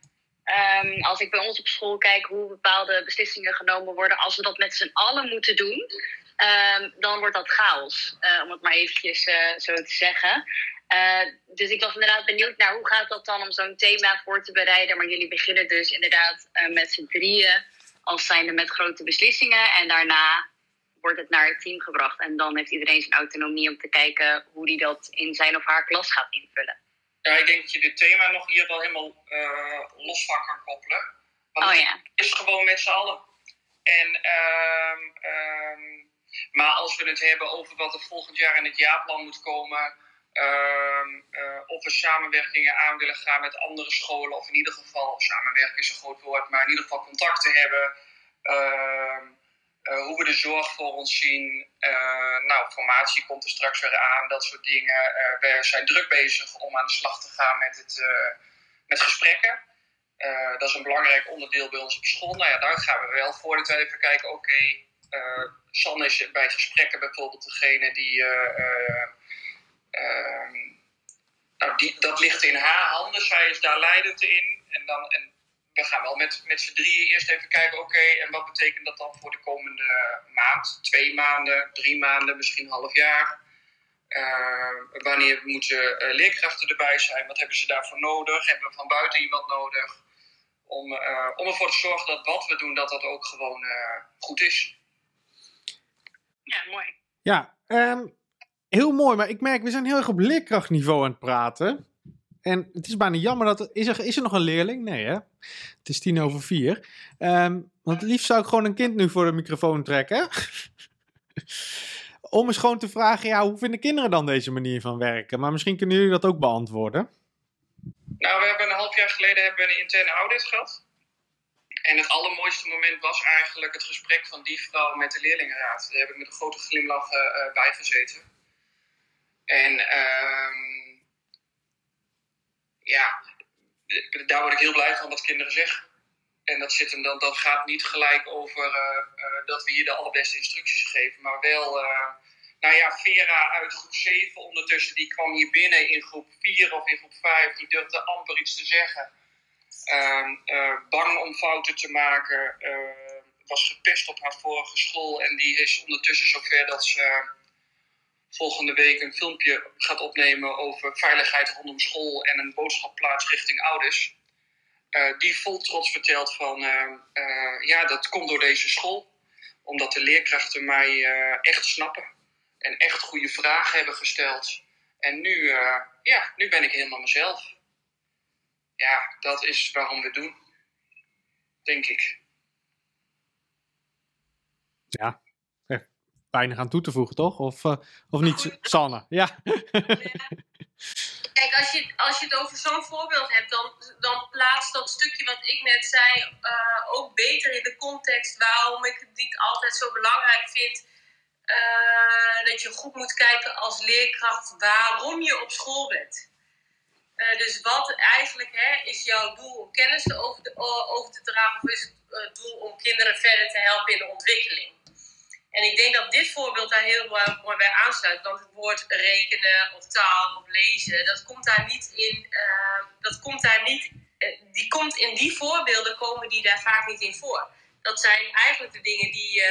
um, als ik bij ons op school kijk, hoe bepaalde beslissingen genomen worden. Als we dat met z'n allen moeten doen, um, dan wordt dat chaos. Uh, om het maar eventjes uh, zo te zeggen. dus ik was inderdaad benieuwd naar hoe gaat dat dan om zo'n thema voor te bereiden. Maar jullie beginnen dus inderdaad met z'n drieën als zijnde met grote beslissingen. En daarna wordt het naar het team gebracht. En dan heeft iedereen zijn autonomie om te kijken hoe die dat in zijn of haar klas gaat invullen. Ja, ik denk dat je dit thema nog hier wel helemaal uh, los van kan koppelen. Want oh, ja. het is gewoon met z'n allen. En, um, um, maar als we het hebben over wat er volgend jaar in het jaarplan moet komen. Um, uh, of we samenwerkingen aan willen gaan met andere scholen. Of in ieder geval, samenwerken is een groot woord, maar in ieder geval contacten hebben. We de zorg voor ons zien. Uh, nou, formatie komt er straks weer aan, dat soort dingen. Uh, we zijn druk bezig om aan de slag te gaan met, het, met gesprekken. dat is een belangrijk onderdeel bij ons op school. Nou ja, daar gaan we wel voordat we even kijken, oké, okay, Sanne is bij gesprekken bijvoorbeeld degene die, ehm, nou, die... Dat ligt in haar handen, zij is daar leidend in. En, dan, we gaan wel met, met z'n drieën eerst even kijken, oké, en wat betekent dat dan voor de komende maand? Twee maanden, drie maanden, misschien een half jaar. Uh, wanneer moeten uh, leerkrachten erbij zijn? Wat hebben ze daarvoor nodig? Hebben we van buiten iemand nodig? Om, uh, om ervoor te zorgen dat wat we doen, dat dat ook gewoon goed is. Ja, mooi. Ja, um, heel mooi. Maar ik merk, we zijn heel erg op leerkrachtniveau aan het praten. En het is bijna jammer dat. Is er, is er nog een leerling? Nee, hè? Het is tien over vier. Um, want liefst zou ik gewoon een kind nu voor de microfoon trekken. Om eens gewoon te vragen: ja, hoe vinden kinderen dan deze manier van werken? Maar misschien kunnen jullie dat ook beantwoorden. Nou, we hebben een half jaar geleden hebben we een interne audit gehad. En het allermooiste moment was eigenlijk het gesprek van die vrouw met de leerlingenraad. Daar heb ik met een grote glimlach uh, bij gezeten. En. Uh, ja, daar word ik heel blij van wat kinderen zeggen. En dat, zit hem dan, dat gaat niet gelijk over uh, uh, dat we hier de allerbeste instructies geven, maar wel. Uh, nou ja, Vera uit groep 7 ondertussen, die kwam hier binnen in groep 4 of in groep 5, die durfde amper iets te zeggen. Ehm, bang om fouten te maken, was gepest op haar vorige school en die is ondertussen zover dat ze volgende week een filmpje gaat opnemen over veiligheid rondom school en een boodschap plaats richting ouders. Uh, die vol trots vertelt van uh, uh, ja, dat komt door deze school. Omdat de leerkrachten mij echt snappen en echt goede vragen hebben gesteld. En nu, ja, nu ben ik helemaal mezelf. Ja, dat is waarom we doen. Denk ik. Ja, weinig aan toe te voegen, toch? Of, uh, of niet, Sanne? Ja. Kijk, als je, als je het over zo'n voorbeeld hebt, dan, dan plaatst dat stukje wat ik net zei uh, ook beter in de context waarom ik het niet altijd zo belangrijk vind. Uh, dat je goed moet kijken als leerkracht waarom je op school bent. dus wat eigenlijk hè, is jouw doel om kennis over, de, over te dragen, of is het doel om kinderen verder te helpen in de ontwikkeling? En ik denk dat dit voorbeeld daar heel mooi bij aansluit. Want het woord rekenen of taal of lezen, dat komt daar niet in. Uh, dat komt daar niet. Uh, die komt in die voorbeelden komen die daar vaak niet in voor. Dat zijn eigenlijk de dingen die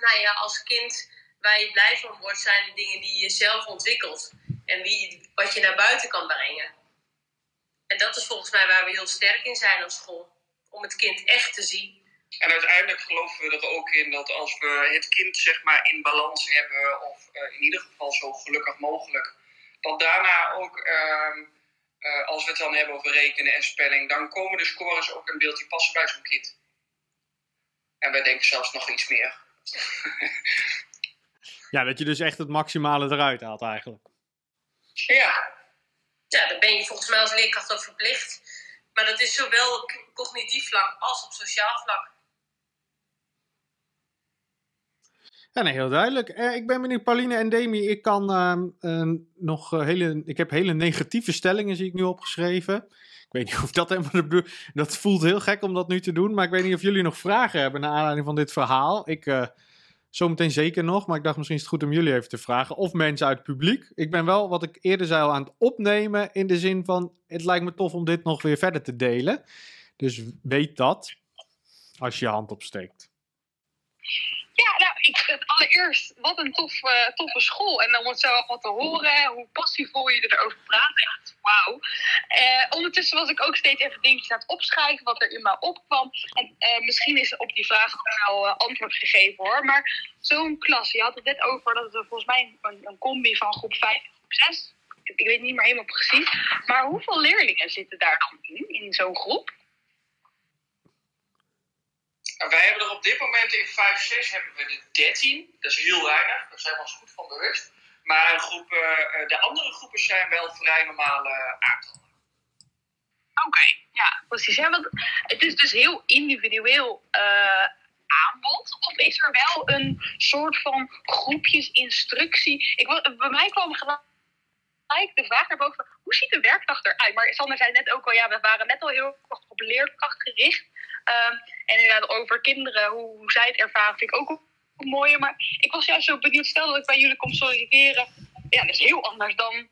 nou ja, als kind waar je blij van wordt, zijn de dingen die je zelf ontwikkelt. En wie, wat je naar buiten kan brengen. En dat is volgens mij waar we heel sterk in zijn als school. Om het kind echt te zien. En uiteindelijk geloven we er ook in dat als we het kind zeg maar in balans hebben, of uh, in ieder geval zo gelukkig mogelijk, dat daarna ook, uh, uh, als we het dan hebben over rekenen en spelling, dan komen de scores ook in beeld die passen bij zo'n kind. En wij denken zelfs nog iets meer. ja, dat je dus echt het maximale eruit haalt eigenlijk. Ja. Ja, dan ben je volgens mij als leerkracht ook verplicht. Maar dat is zowel op cognitief vlak als op sociaal vlak. Ja, heel duidelijk. Eh, ik ben benieuwd, Pauline en Demi, ik kan ehm, eh, nog eh, hele, ik heb hele negatieve stellingen, zie ik nu opgeschreven. Ik weet niet of dat helemaal Dat voelt heel gek om dat nu te doen, maar ik weet niet of jullie nog vragen hebben naar aanleiding van dit verhaal. Ik, eh, zometeen zeker nog, maar ik dacht misschien is het goed om jullie even te vragen. Of mensen uit het publiek. Ik ben wel, wat ik eerder zei, al aan het opnemen in de zin van, het lijkt me tof om dit nog weer verder te delen. Dus weet dat, als je je hand opsteekt. Ja, nou, het allereerst, wat een tof, eh, toffe school. En om het zo allemaal te horen, hoe passievol je erover praat, echt wauw. Eh, ondertussen was ik ook steeds even dingetjes aan het opschrijven, wat er in mij opkwam. En eh, misschien is op die vraag wel antwoord gegeven hoor. Maar zo'n klas, je had het net over dat het volgens mij een, een combi van groep 5 en groep 6. Ik weet niet meer helemaal precies. Maar hoeveel leerlingen zitten daar dan in, in zo'n groep? En wij hebben er op dit moment in 5, 6 hebben we er 13. Dat is heel weinig, daar zijn we ons goed van bewust. Maar een groep, eh, eh, de andere groepen zijn wel vrij normale aantallen. Oké, ja, precies. Want het is dus heel individueel eh, aanbod. Of is er wel een soort van groepjesinstructie? Ik, bij mij kwam gelijk de vraag naar boven: hoe ziet de werkdag eruit? Maar Sander zei net ook al, ja, we waren net al heel erg op leerkracht gericht. Ehm, en inderdaad over kinderen, hoe, hoe zij het ervaren, vind ik ook een mooie. Maar ik was juist zo benieuwd, stel dat ik bij jullie kom solliciteren. Ja, dat is heel anders dan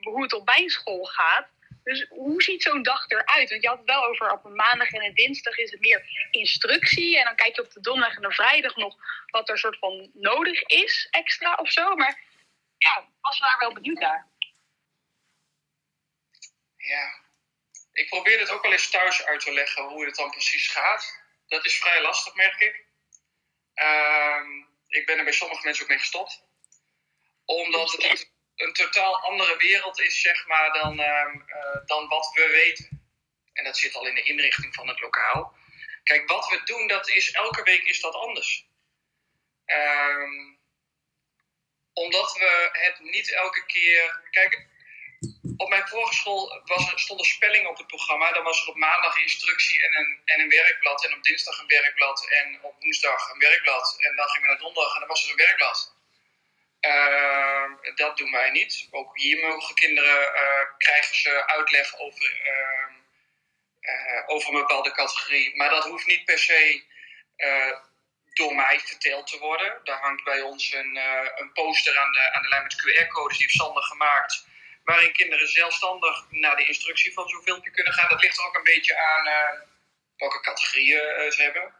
hoe het op mijn school gaat. Dus hoe ziet zo'n dag eruit? Want je had het wel over op een maandag en een dinsdag is het meer instructie. En dan kijk je op de donderdag en de vrijdag nog wat er soort van nodig is extra of zo. Maar ja, was daar wel benieuwd naar. Ja. Ik probeer het ook wel eens thuis uit te leggen hoe het dan precies gaat. Dat is vrij lastig, merk ik. Ehm, ik ben er bij sommige mensen ook mee gestopt. Omdat het een, een totaal andere wereld is, zeg maar, dan, ehm, eh, dan wat we weten. En dat zit al in de inrichting van het lokaal. Kijk, wat we doen, dat is elke week is dat anders. Ehm, omdat we het niet elke keer. Kijk, op mijn vorige school was stond er spelling op het programma. Dan was er op maandag instructie en een, en een werkblad. En op dinsdag een werkblad. En op woensdag een werkblad. En dan gingen we naar donderdag en dan was er een werkblad. Ehm, dat doen wij niet. Ook hier mogen kinderen eh, krijgen ze uitleg over, ehm, eh, over een bepaalde categorie. Maar dat hoeft niet per se eh, door mij verteld te worden. Daar hangt bij ons een, een poster aan de, aan de lijn met QR-codes. Die heeft Sander gemaakt waarin kinderen zelfstandig naar de instructie van zo'n filmpje kunnen gaan. Dat ligt er ook een beetje aan eh, welke categorieën eh, ze hebben.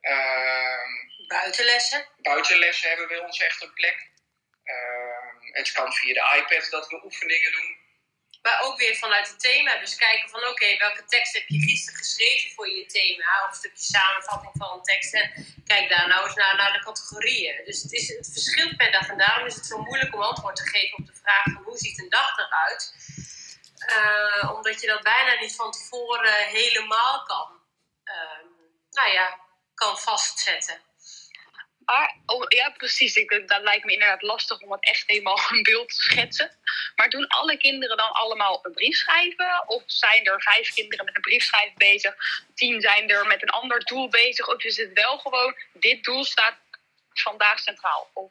Ehm, Buitenlessen. buitenlessen hebben bij ons echt een plek. Ehm, het kan via de iPad dat we oefeningen doen. Maar ook weer vanuit het thema. Dus kijken van oké, welke tekst heb je gisteren geschreven voor je thema? Of een stukje samenvatting van een tekst. En kijk daar nou eens naar, naar de categorieën. Dus het, is, het verschilt per dag. En daarom is het zo moeilijk om antwoord te geven op de vraag van hoe ziet een dag eruit? Eh, omdat je dat bijna niet van tevoren helemaal kan, ehm, nou ja, kan vastzetten. Maar, oh, ja, precies. Ik, dat lijkt me inderdaad lastig om het echt helemaal een beeld te schetsen. Maar doen alle kinderen dan allemaal een brief schrijven? Of zijn er vijf kinderen met een briefschrijf bezig? Tien zijn er met een ander doel bezig? Of is het wel gewoon, dit doel staat vandaag centraal? Of,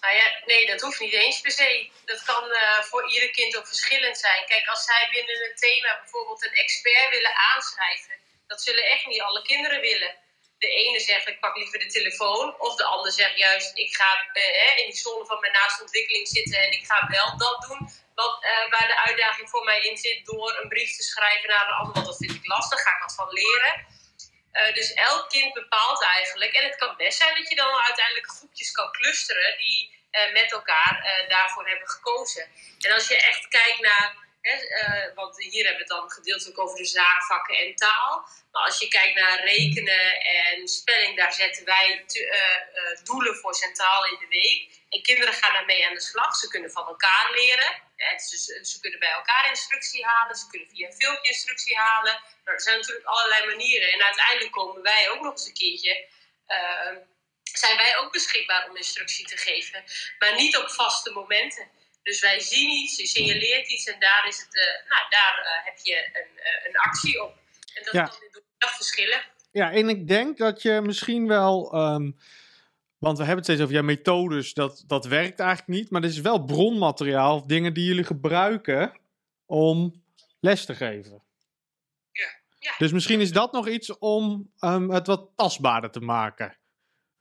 Nou ja, nee, dat hoeft niet eens per se. Dat kan eh, voor ieder kind ook verschillend zijn. Kijk, als zij binnen een thema bijvoorbeeld een expert willen aanschrijven, dat zullen echt niet alle kinderen willen. De ene zegt, ik pak liever de telefoon. Of de ander zegt juist, ik ga eh, in die zone van mijn naaste ontwikkeling zitten en ik ga wel dat doen. Wat, eh, waar de uitdaging voor mij in zit door een brief te schrijven naar een ander. Want dat vind ik lastig, ga ik wat van leren. Eh, dus elk kind bepaalt eigenlijk. En het kan best zijn dat je dan uiteindelijk groepjes kan clusteren die met elkaar daarvoor hebben gekozen. En als je echt kijkt naar, eh, want hier hebben we het dan gedeeltelijk over de zaakvakken en taal. Maar als je kijkt naar rekenen en spelling, daar zetten wij eh, eh, doelen voor centraal in de week. En kinderen gaan daarmee aan de slag. Ze kunnen van elkaar leren. Dus eh, ze kunnen bij elkaar instructie halen. Ze kunnen via een filmpje instructie halen. Nou, er zijn natuurlijk allerlei manieren. En uiteindelijk komen wij ook nog eens een keertje. zijn wij ook beschikbaar om instructie te geven. Maar niet op vaste momenten. Dus wij zien iets, je signaleert iets en daar, is het, eh, nou, daar eh, heb je een, eh, een actie op. En dat Ja. kan dag verschillen. Ja, en ik denk dat je misschien wel. ehm, Want we hebben het steeds over ja, methodes, dat, dat werkt eigenlijk niet. Maar dit is wel bronmateriaal dingen die jullie gebruiken om les te geven. Ja. Ja. Dus misschien is dat nog iets om ehm, het wat tastbaarder te maken.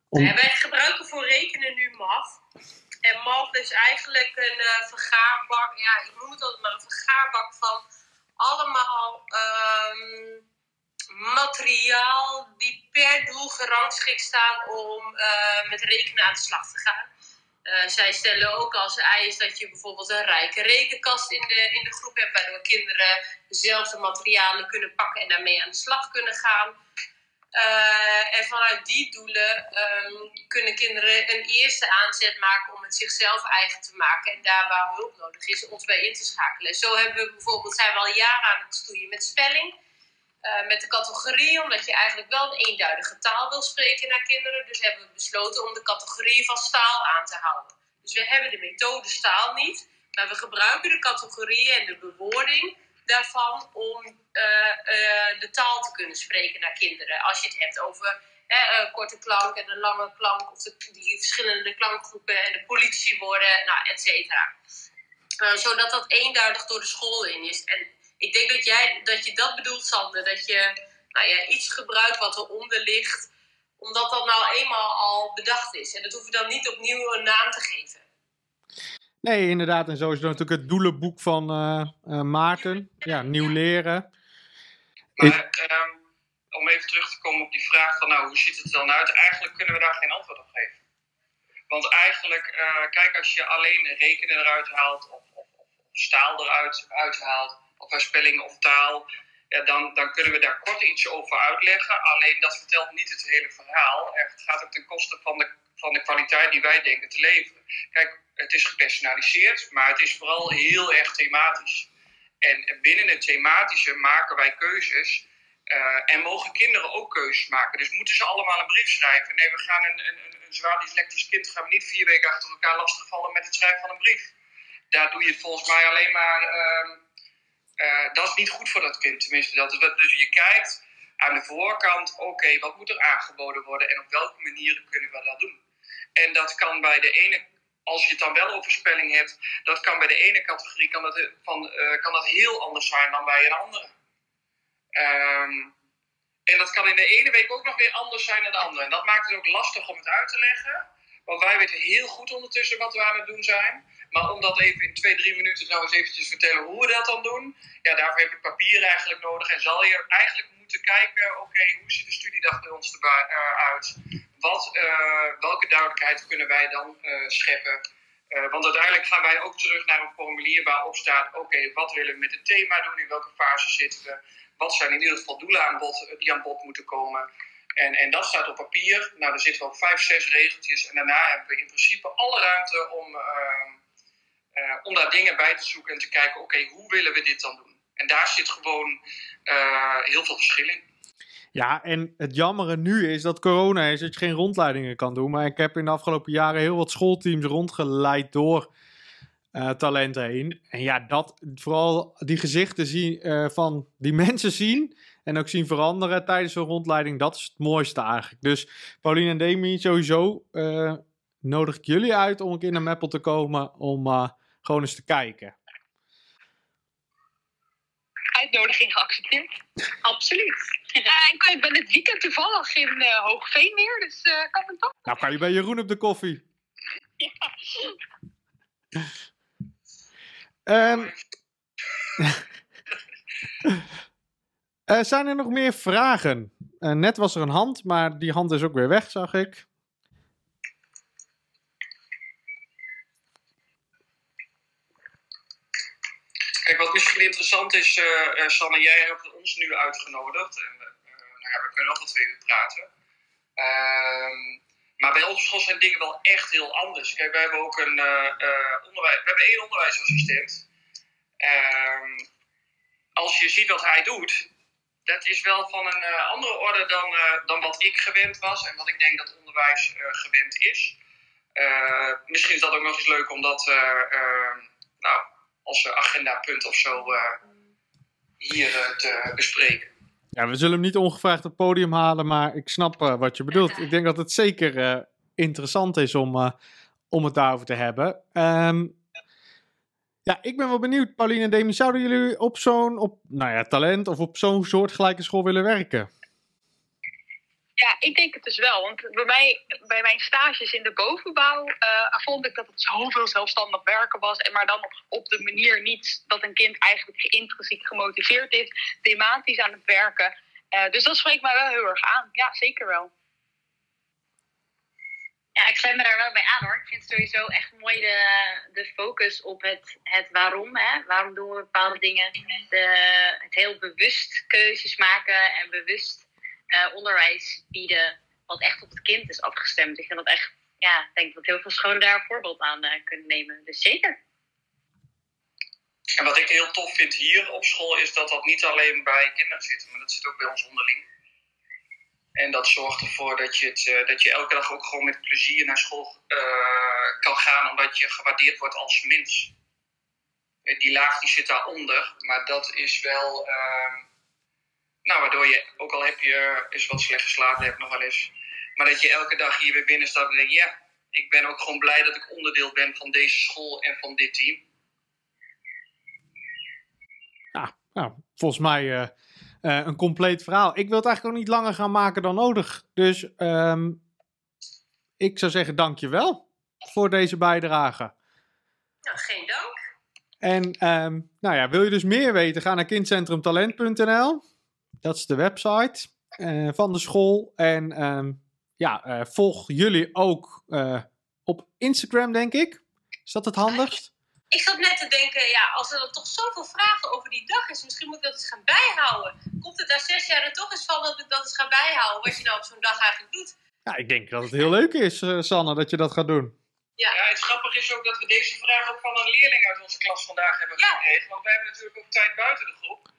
Om- Ja, wij gebruiken voor rekenen nu. En MAF is eigenlijk een eh, vergaarbak, ja, ik noem het altijd maar een vergaarbak van allemaal ehm, materiaal die per doel gerangschikt staan om eh, met rekenen aan de slag te gaan. Eh, zij stellen ook als eis dat je bijvoorbeeld een rijke rekenkast in de, in de groep hebt, waardoor kinderen dezelfde materialen kunnen pakken en daarmee aan de slag kunnen gaan. Eh, en vanuit die doelen ehm, kunnen kinderen een eerste aanzet maken om het zichzelf eigen te maken. En daar waar hulp nodig is, ons bij in te schakelen. Zo hebben we bijvoorbeeld, zijn we al jaren aan het stoeien met spelling. eh, met de categorie, omdat je eigenlijk wel een eenduidige taal wil spreken naar kinderen. Dus hebben we besloten om de categorie van staal aan te houden. Dus we hebben de methode staal niet, maar we gebruiken de categorie en de bewoording daarvan om de taal te kunnen spreken naar kinderen. Als je het hebt over hè, een korte klank en een lange klank, of de, die verschillende klankgroepen en de politiewoorden, nou, et cetera. Eh, zodat dat eenduidig door de school in is. En ik denk dat, jij, dat je dat bedoelt, Sander, dat je nou ja, iets gebruikt wat eronder ligt, omdat dat nou eenmaal al bedacht is. En dat hoef je dan niet opnieuw een naam te geven. Nee, inderdaad. En zo is natuurlijk het doelenboek van eh, eh, Maarten. Ja, nieuw leren. Maar ehm, om even terug te komen op die vraag van nou, hoe ziet het er dan uit? Eigenlijk kunnen we daar geen antwoord op geven. Want eigenlijk, eh, kijk, als je alleen rekenen eruit haalt of, of, staal eruit uithaalt, of herspelling of taal, ja, dan, dan kunnen we daar kort iets over uitleggen. Alleen dat vertelt niet het hele verhaal. En het gaat ook ten koste van de, van de kwaliteit die wij denken te leveren. Kijk, het is gepersonaliseerd, maar het is vooral heel erg thematisch. En binnen het thematische maken wij keuzes. eh, en mogen kinderen ook keuzes maken. Dus moeten ze allemaal een brief schrijven? Nee, we gaan een, een, een, zwaar dyslectisch kind gaan we niet vier weken achter elkaar lastigvallen met het schrijven van een brief. Daar doe je volgens mij alleen maar. ehm, eh, dat is niet goed voor dat kind. Tenminste, dat- dus je kijkt aan de voorkant, oké, wat moet er aangeboden worden en op welke manieren kunnen we dat doen? En dat kan bij de ene, als je het dan wel over spelling hebt, dat kan bij de ene categorie kan dat, van, eh, kan dat heel anders zijn dan bij een andere. Ehm, en dat kan in de ene week ook nog weer anders zijn dan de andere. En dat maakt het ook lastig om het uit te leggen. Want wij weten heel goed ondertussen wat we aan het doen zijn. Maar om dat even in twee, drie minuten nou eens eventjes vertellen hoe we dat dan doen. Ja, daarvoor heb je papier eigenlijk nodig. En zal je eigenlijk moeten kijken, oké, hoe ziet de studiedag bij ons erbij eh? Wat, eh, welke duidelijkheid kunnen wij dan eh, scheppen? Want uiteindelijk gaan wij ook terug naar een formulier waarop staat: oké, wat willen we met het thema doen? In welke fase zitten we? Wat zijn in ieder geval doelen aan bod, die aan bod moeten komen? En, en dat staat op papier. Nou, daar zitten we op vijf, zes regeltjes. En daarna hebben we in principe alle ruimte om, om daar dingen bij te zoeken en te kijken: oké, hoe willen we dit dan doen? En daar zit gewoon eh, heel veel verschil in. Ja, en het jammere nu is dat corona is, dat je geen rondleidingen kan doen. Maar ik heb in de afgelopen jaren heel wat schoolteams rondgeleid door eh, talenten heen. En ja, dat, vooral die gezichten zien, eh, van die mensen zien en ook zien veranderen tijdens zo'n rondleiding, dat is het mooiste eigenlijk. Dus Pauline en Demi, sowieso nodig ik jullie uit om een keer naar Meppel te komen om gewoon eens te kijken. Uitnodiging geaccepteerd. Absoluut. Ja, ik ben- ben het weekend toevallig in eh, Hoogveen weer, dus eh kan het toch? Nou, kan je bij Jeroen op de koffie. Ehm, eh, zijn er nog meer vragen? Eh, net was er een hand, maar die hand is ook weer weg, zag ik. Kijk, wat misschien interessant is, eh, Sanne, jij hebt ons nu uitgenodigd. En, eh, nou ja, we kunnen nog wel twee uur praten. Ehm, maar bij ons school zijn dingen wel echt heel anders. Kijk, we hebben ook een onderwijs, we hebben één onderwijsassistent. Ehm, als je ziet wat hij doet, dat is wel van een andere orde dan, dan wat ik gewend was en wat ik denk dat onderwijs gewend is. Misschien is dat ook nog eens leuk om dat eh, eh, nou, als agendapunt of zo eh, hier eh, te bespreken. Ja, we zullen hem niet ongevraagd op het podium halen, maar ik snap eh, wat je bedoelt. Ik denk dat het zeker interessant is om, om het daarover te hebben. Ehm, ja, ik ben wel benieuwd, Pauline en Demi, zouden jullie op zo'n op, nou ja, talent of op zo'n soortgelijke school willen werken? Ja, ik denk het dus wel. Want bij, mij, bij mijn stages in de bovenbouw eh, vond ik dat het zoveel zelfstandig werken was. En maar dan op, de manier niet dat een kind eigenlijk intrinsiek gemotiveerd is, thematisch aan het werken. Eh, dus dat spreekt mij wel heel erg aan. Ja, zeker wel. Ja, ik sluit me daar wel bij aan hoor. Ik vind sowieso echt mooi de, de focus op het, het waarom. Hè? Waarom doen we bepaalde dingen? De, het heel bewust keuzes maken en bewust eh, onderwijs bieden. Wat echt op het kind is afgestemd. Ik vind dat echt, ja, denk dat heel veel scholen daar een voorbeeld aan eh, kunnen nemen. Dus zeker. En wat ik heel tof vind hier op school is dat dat niet alleen bij kinderen zit, maar dat zit ook bij ons onderling. En dat zorgt ervoor dat je, het, eh, dat je elke dag ook gewoon met plezier naar school kan gaan, omdat je gewaardeerd wordt als mens. Die laag die zit daaronder, maar dat is wel. ehm, nou, waardoor je, ook al heb je eens wat slecht geslapen, hebt nog wel eens. Maar dat je elke dag hier weer binnen staat en denkt: ja, ik ben ook gewoon blij dat ik onderdeel ben van deze school en van dit team. Ja, nou, volgens mij eh, eh, een compleet verhaal. Ik wil het eigenlijk ook niet langer gaan maken dan nodig. Dus ehm, ik zou zeggen dankjewel voor deze bijdrage. Nou, geen dank. En ehm, nou ja, wil je dus meer weten, ga naar kindcentrumtalent.nl. Dat is de website eh, van de school. En ehm, ja, eh, volg jullie ook eh, op Instagram, denk ik. Is dat het handigst? Ik zat net te denken, ja, als er dan toch zoveel vragen over die dag is, misschien moet ik dat eens gaan bijhouden. Komt het na zes jaar er toch eens van dat ik dat eens ga bijhouden, wat je nou op zo'n dag eigenlijk doet? Ja, ik denk dat het heel leuk is, Sanne, dat je dat gaat doen. Ja, Ja, het grappige is ook dat we deze vraag ook van een leerling uit onze klas vandaag hebben Ja. gekregen. Want wij hebben natuurlijk ook tijd buiten de groep.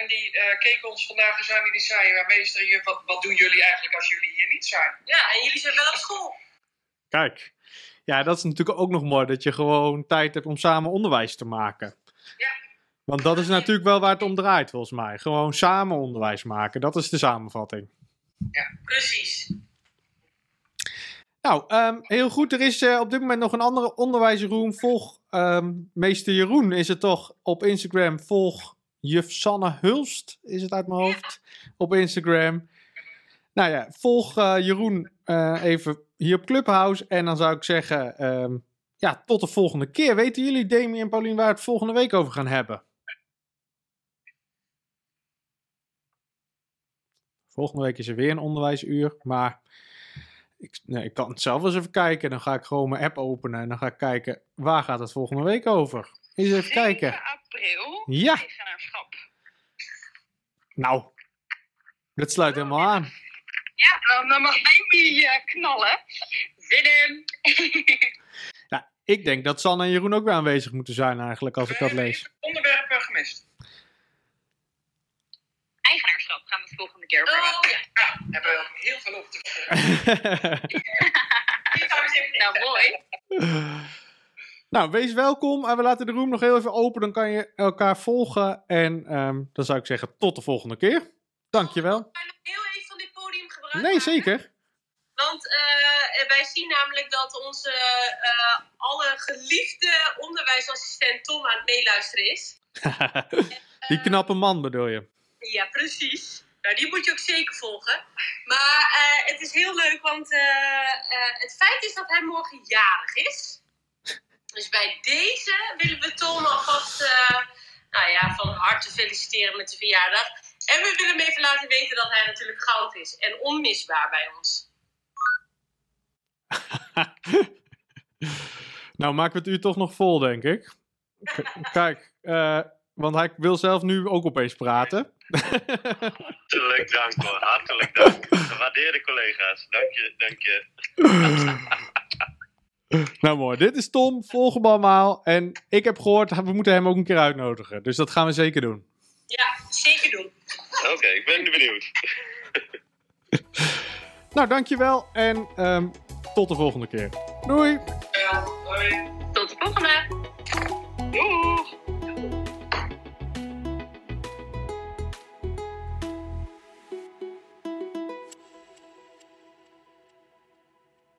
En die eh keken ons vandaag eens aan en die zei, ja, meester, je- wat, wat doen jullie eigenlijk als jullie hier niet zijn? ja, en jullie zijn wel op school. Kijk, ja, dat is natuurlijk ook nog mooi, dat je gewoon tijd hebt om samen onderwijs te maken. Ja. Want dat is natuurlijk wel waar het om draait, volgens mij. Gewoon samen onderwijs maken, dat is de samenvatting. Precies. Nou, ehm, heel goed. Er is eh, op dit moment nog een andere onderwijsroom. Volg ehm, meester Jeroen, is het toch, op Instagram. Volg juf Sanne Hulst, is het uit mijn hoofd, op Instagram. Nou ja, volg eh, Jeroen eh, even hier op Clubhouse. En dan zou ik zeggen, ehm, ja, tot de volgende keer. Weten jullie, Demi en Paulien, waar we het volgende week over gaan hebben? Volgende week is er weer een onderwijsuur, maar ik, nee, ik kan het zelf eens even kijken. Dan ga ik gewoon mijn app openen en dan ga ik kijken, waar gaat het volgende week over? Eens even kijken. 7 april, Ja, eigenaarschap. nou, dat sluit helemaal aan. Ja, dan, dan mag Demi eh, knallen. Zin in. Nou, ik denk dat Sanne en Jeroen ook weer aanwezig moeten zijn eigenlijk, als ik dat lees. Onderwerpen gemist. Eigenaarschap gaan we het volgende keer over hebben. Oh ja, Ja, hebben we ook heel veel over te vertellen. Nou, mooi. Nou, wees welkom. En we laten de room nog heel even open. Dan kan je elkaar volgen. En ehm, dan zou ik zeggen, tot de volgende keer. Dankjewel. Je nog heel even van dit podium gebruiken? Nee, zeker. Want eh, wij zien namelijk dat onze eh, alle geliefde onderwijsassistent Tom aan het meeluisteren is. Die knappe man bedoel je. Ja, precies. Nou, die moet je ook zeker volgen. Maar eh, het is heel leuk, want het feit is dat hij morgen jarig is. Dus bij deze willen we Tom alvast eh, nou ja, van harte feliciteren met de verjaardag. En we willen hem even laten weten dat hij natuurlijk goud is en onmisbaar bij ons. nou, maken we het u toch nog vol, denk ik. K- kijk, eh, want hij wil zelf nu ook opeens praten. Hartelijk dank hoor, hartelijk dank. Gewaardeerde collega's, dank je, dank je. nou mooi, dit is Tom, volg hem allemaal. En ik heb gehoord, we moeten hem ook een keer uitnodigen. Dus dat gaan we zeker doen. Ja, zeker doen. Oké, ik ben benieuwd. Nou, dankjewel en ehm, tot de volgende keer. Doei! Ja, hoi. Tot de volgende.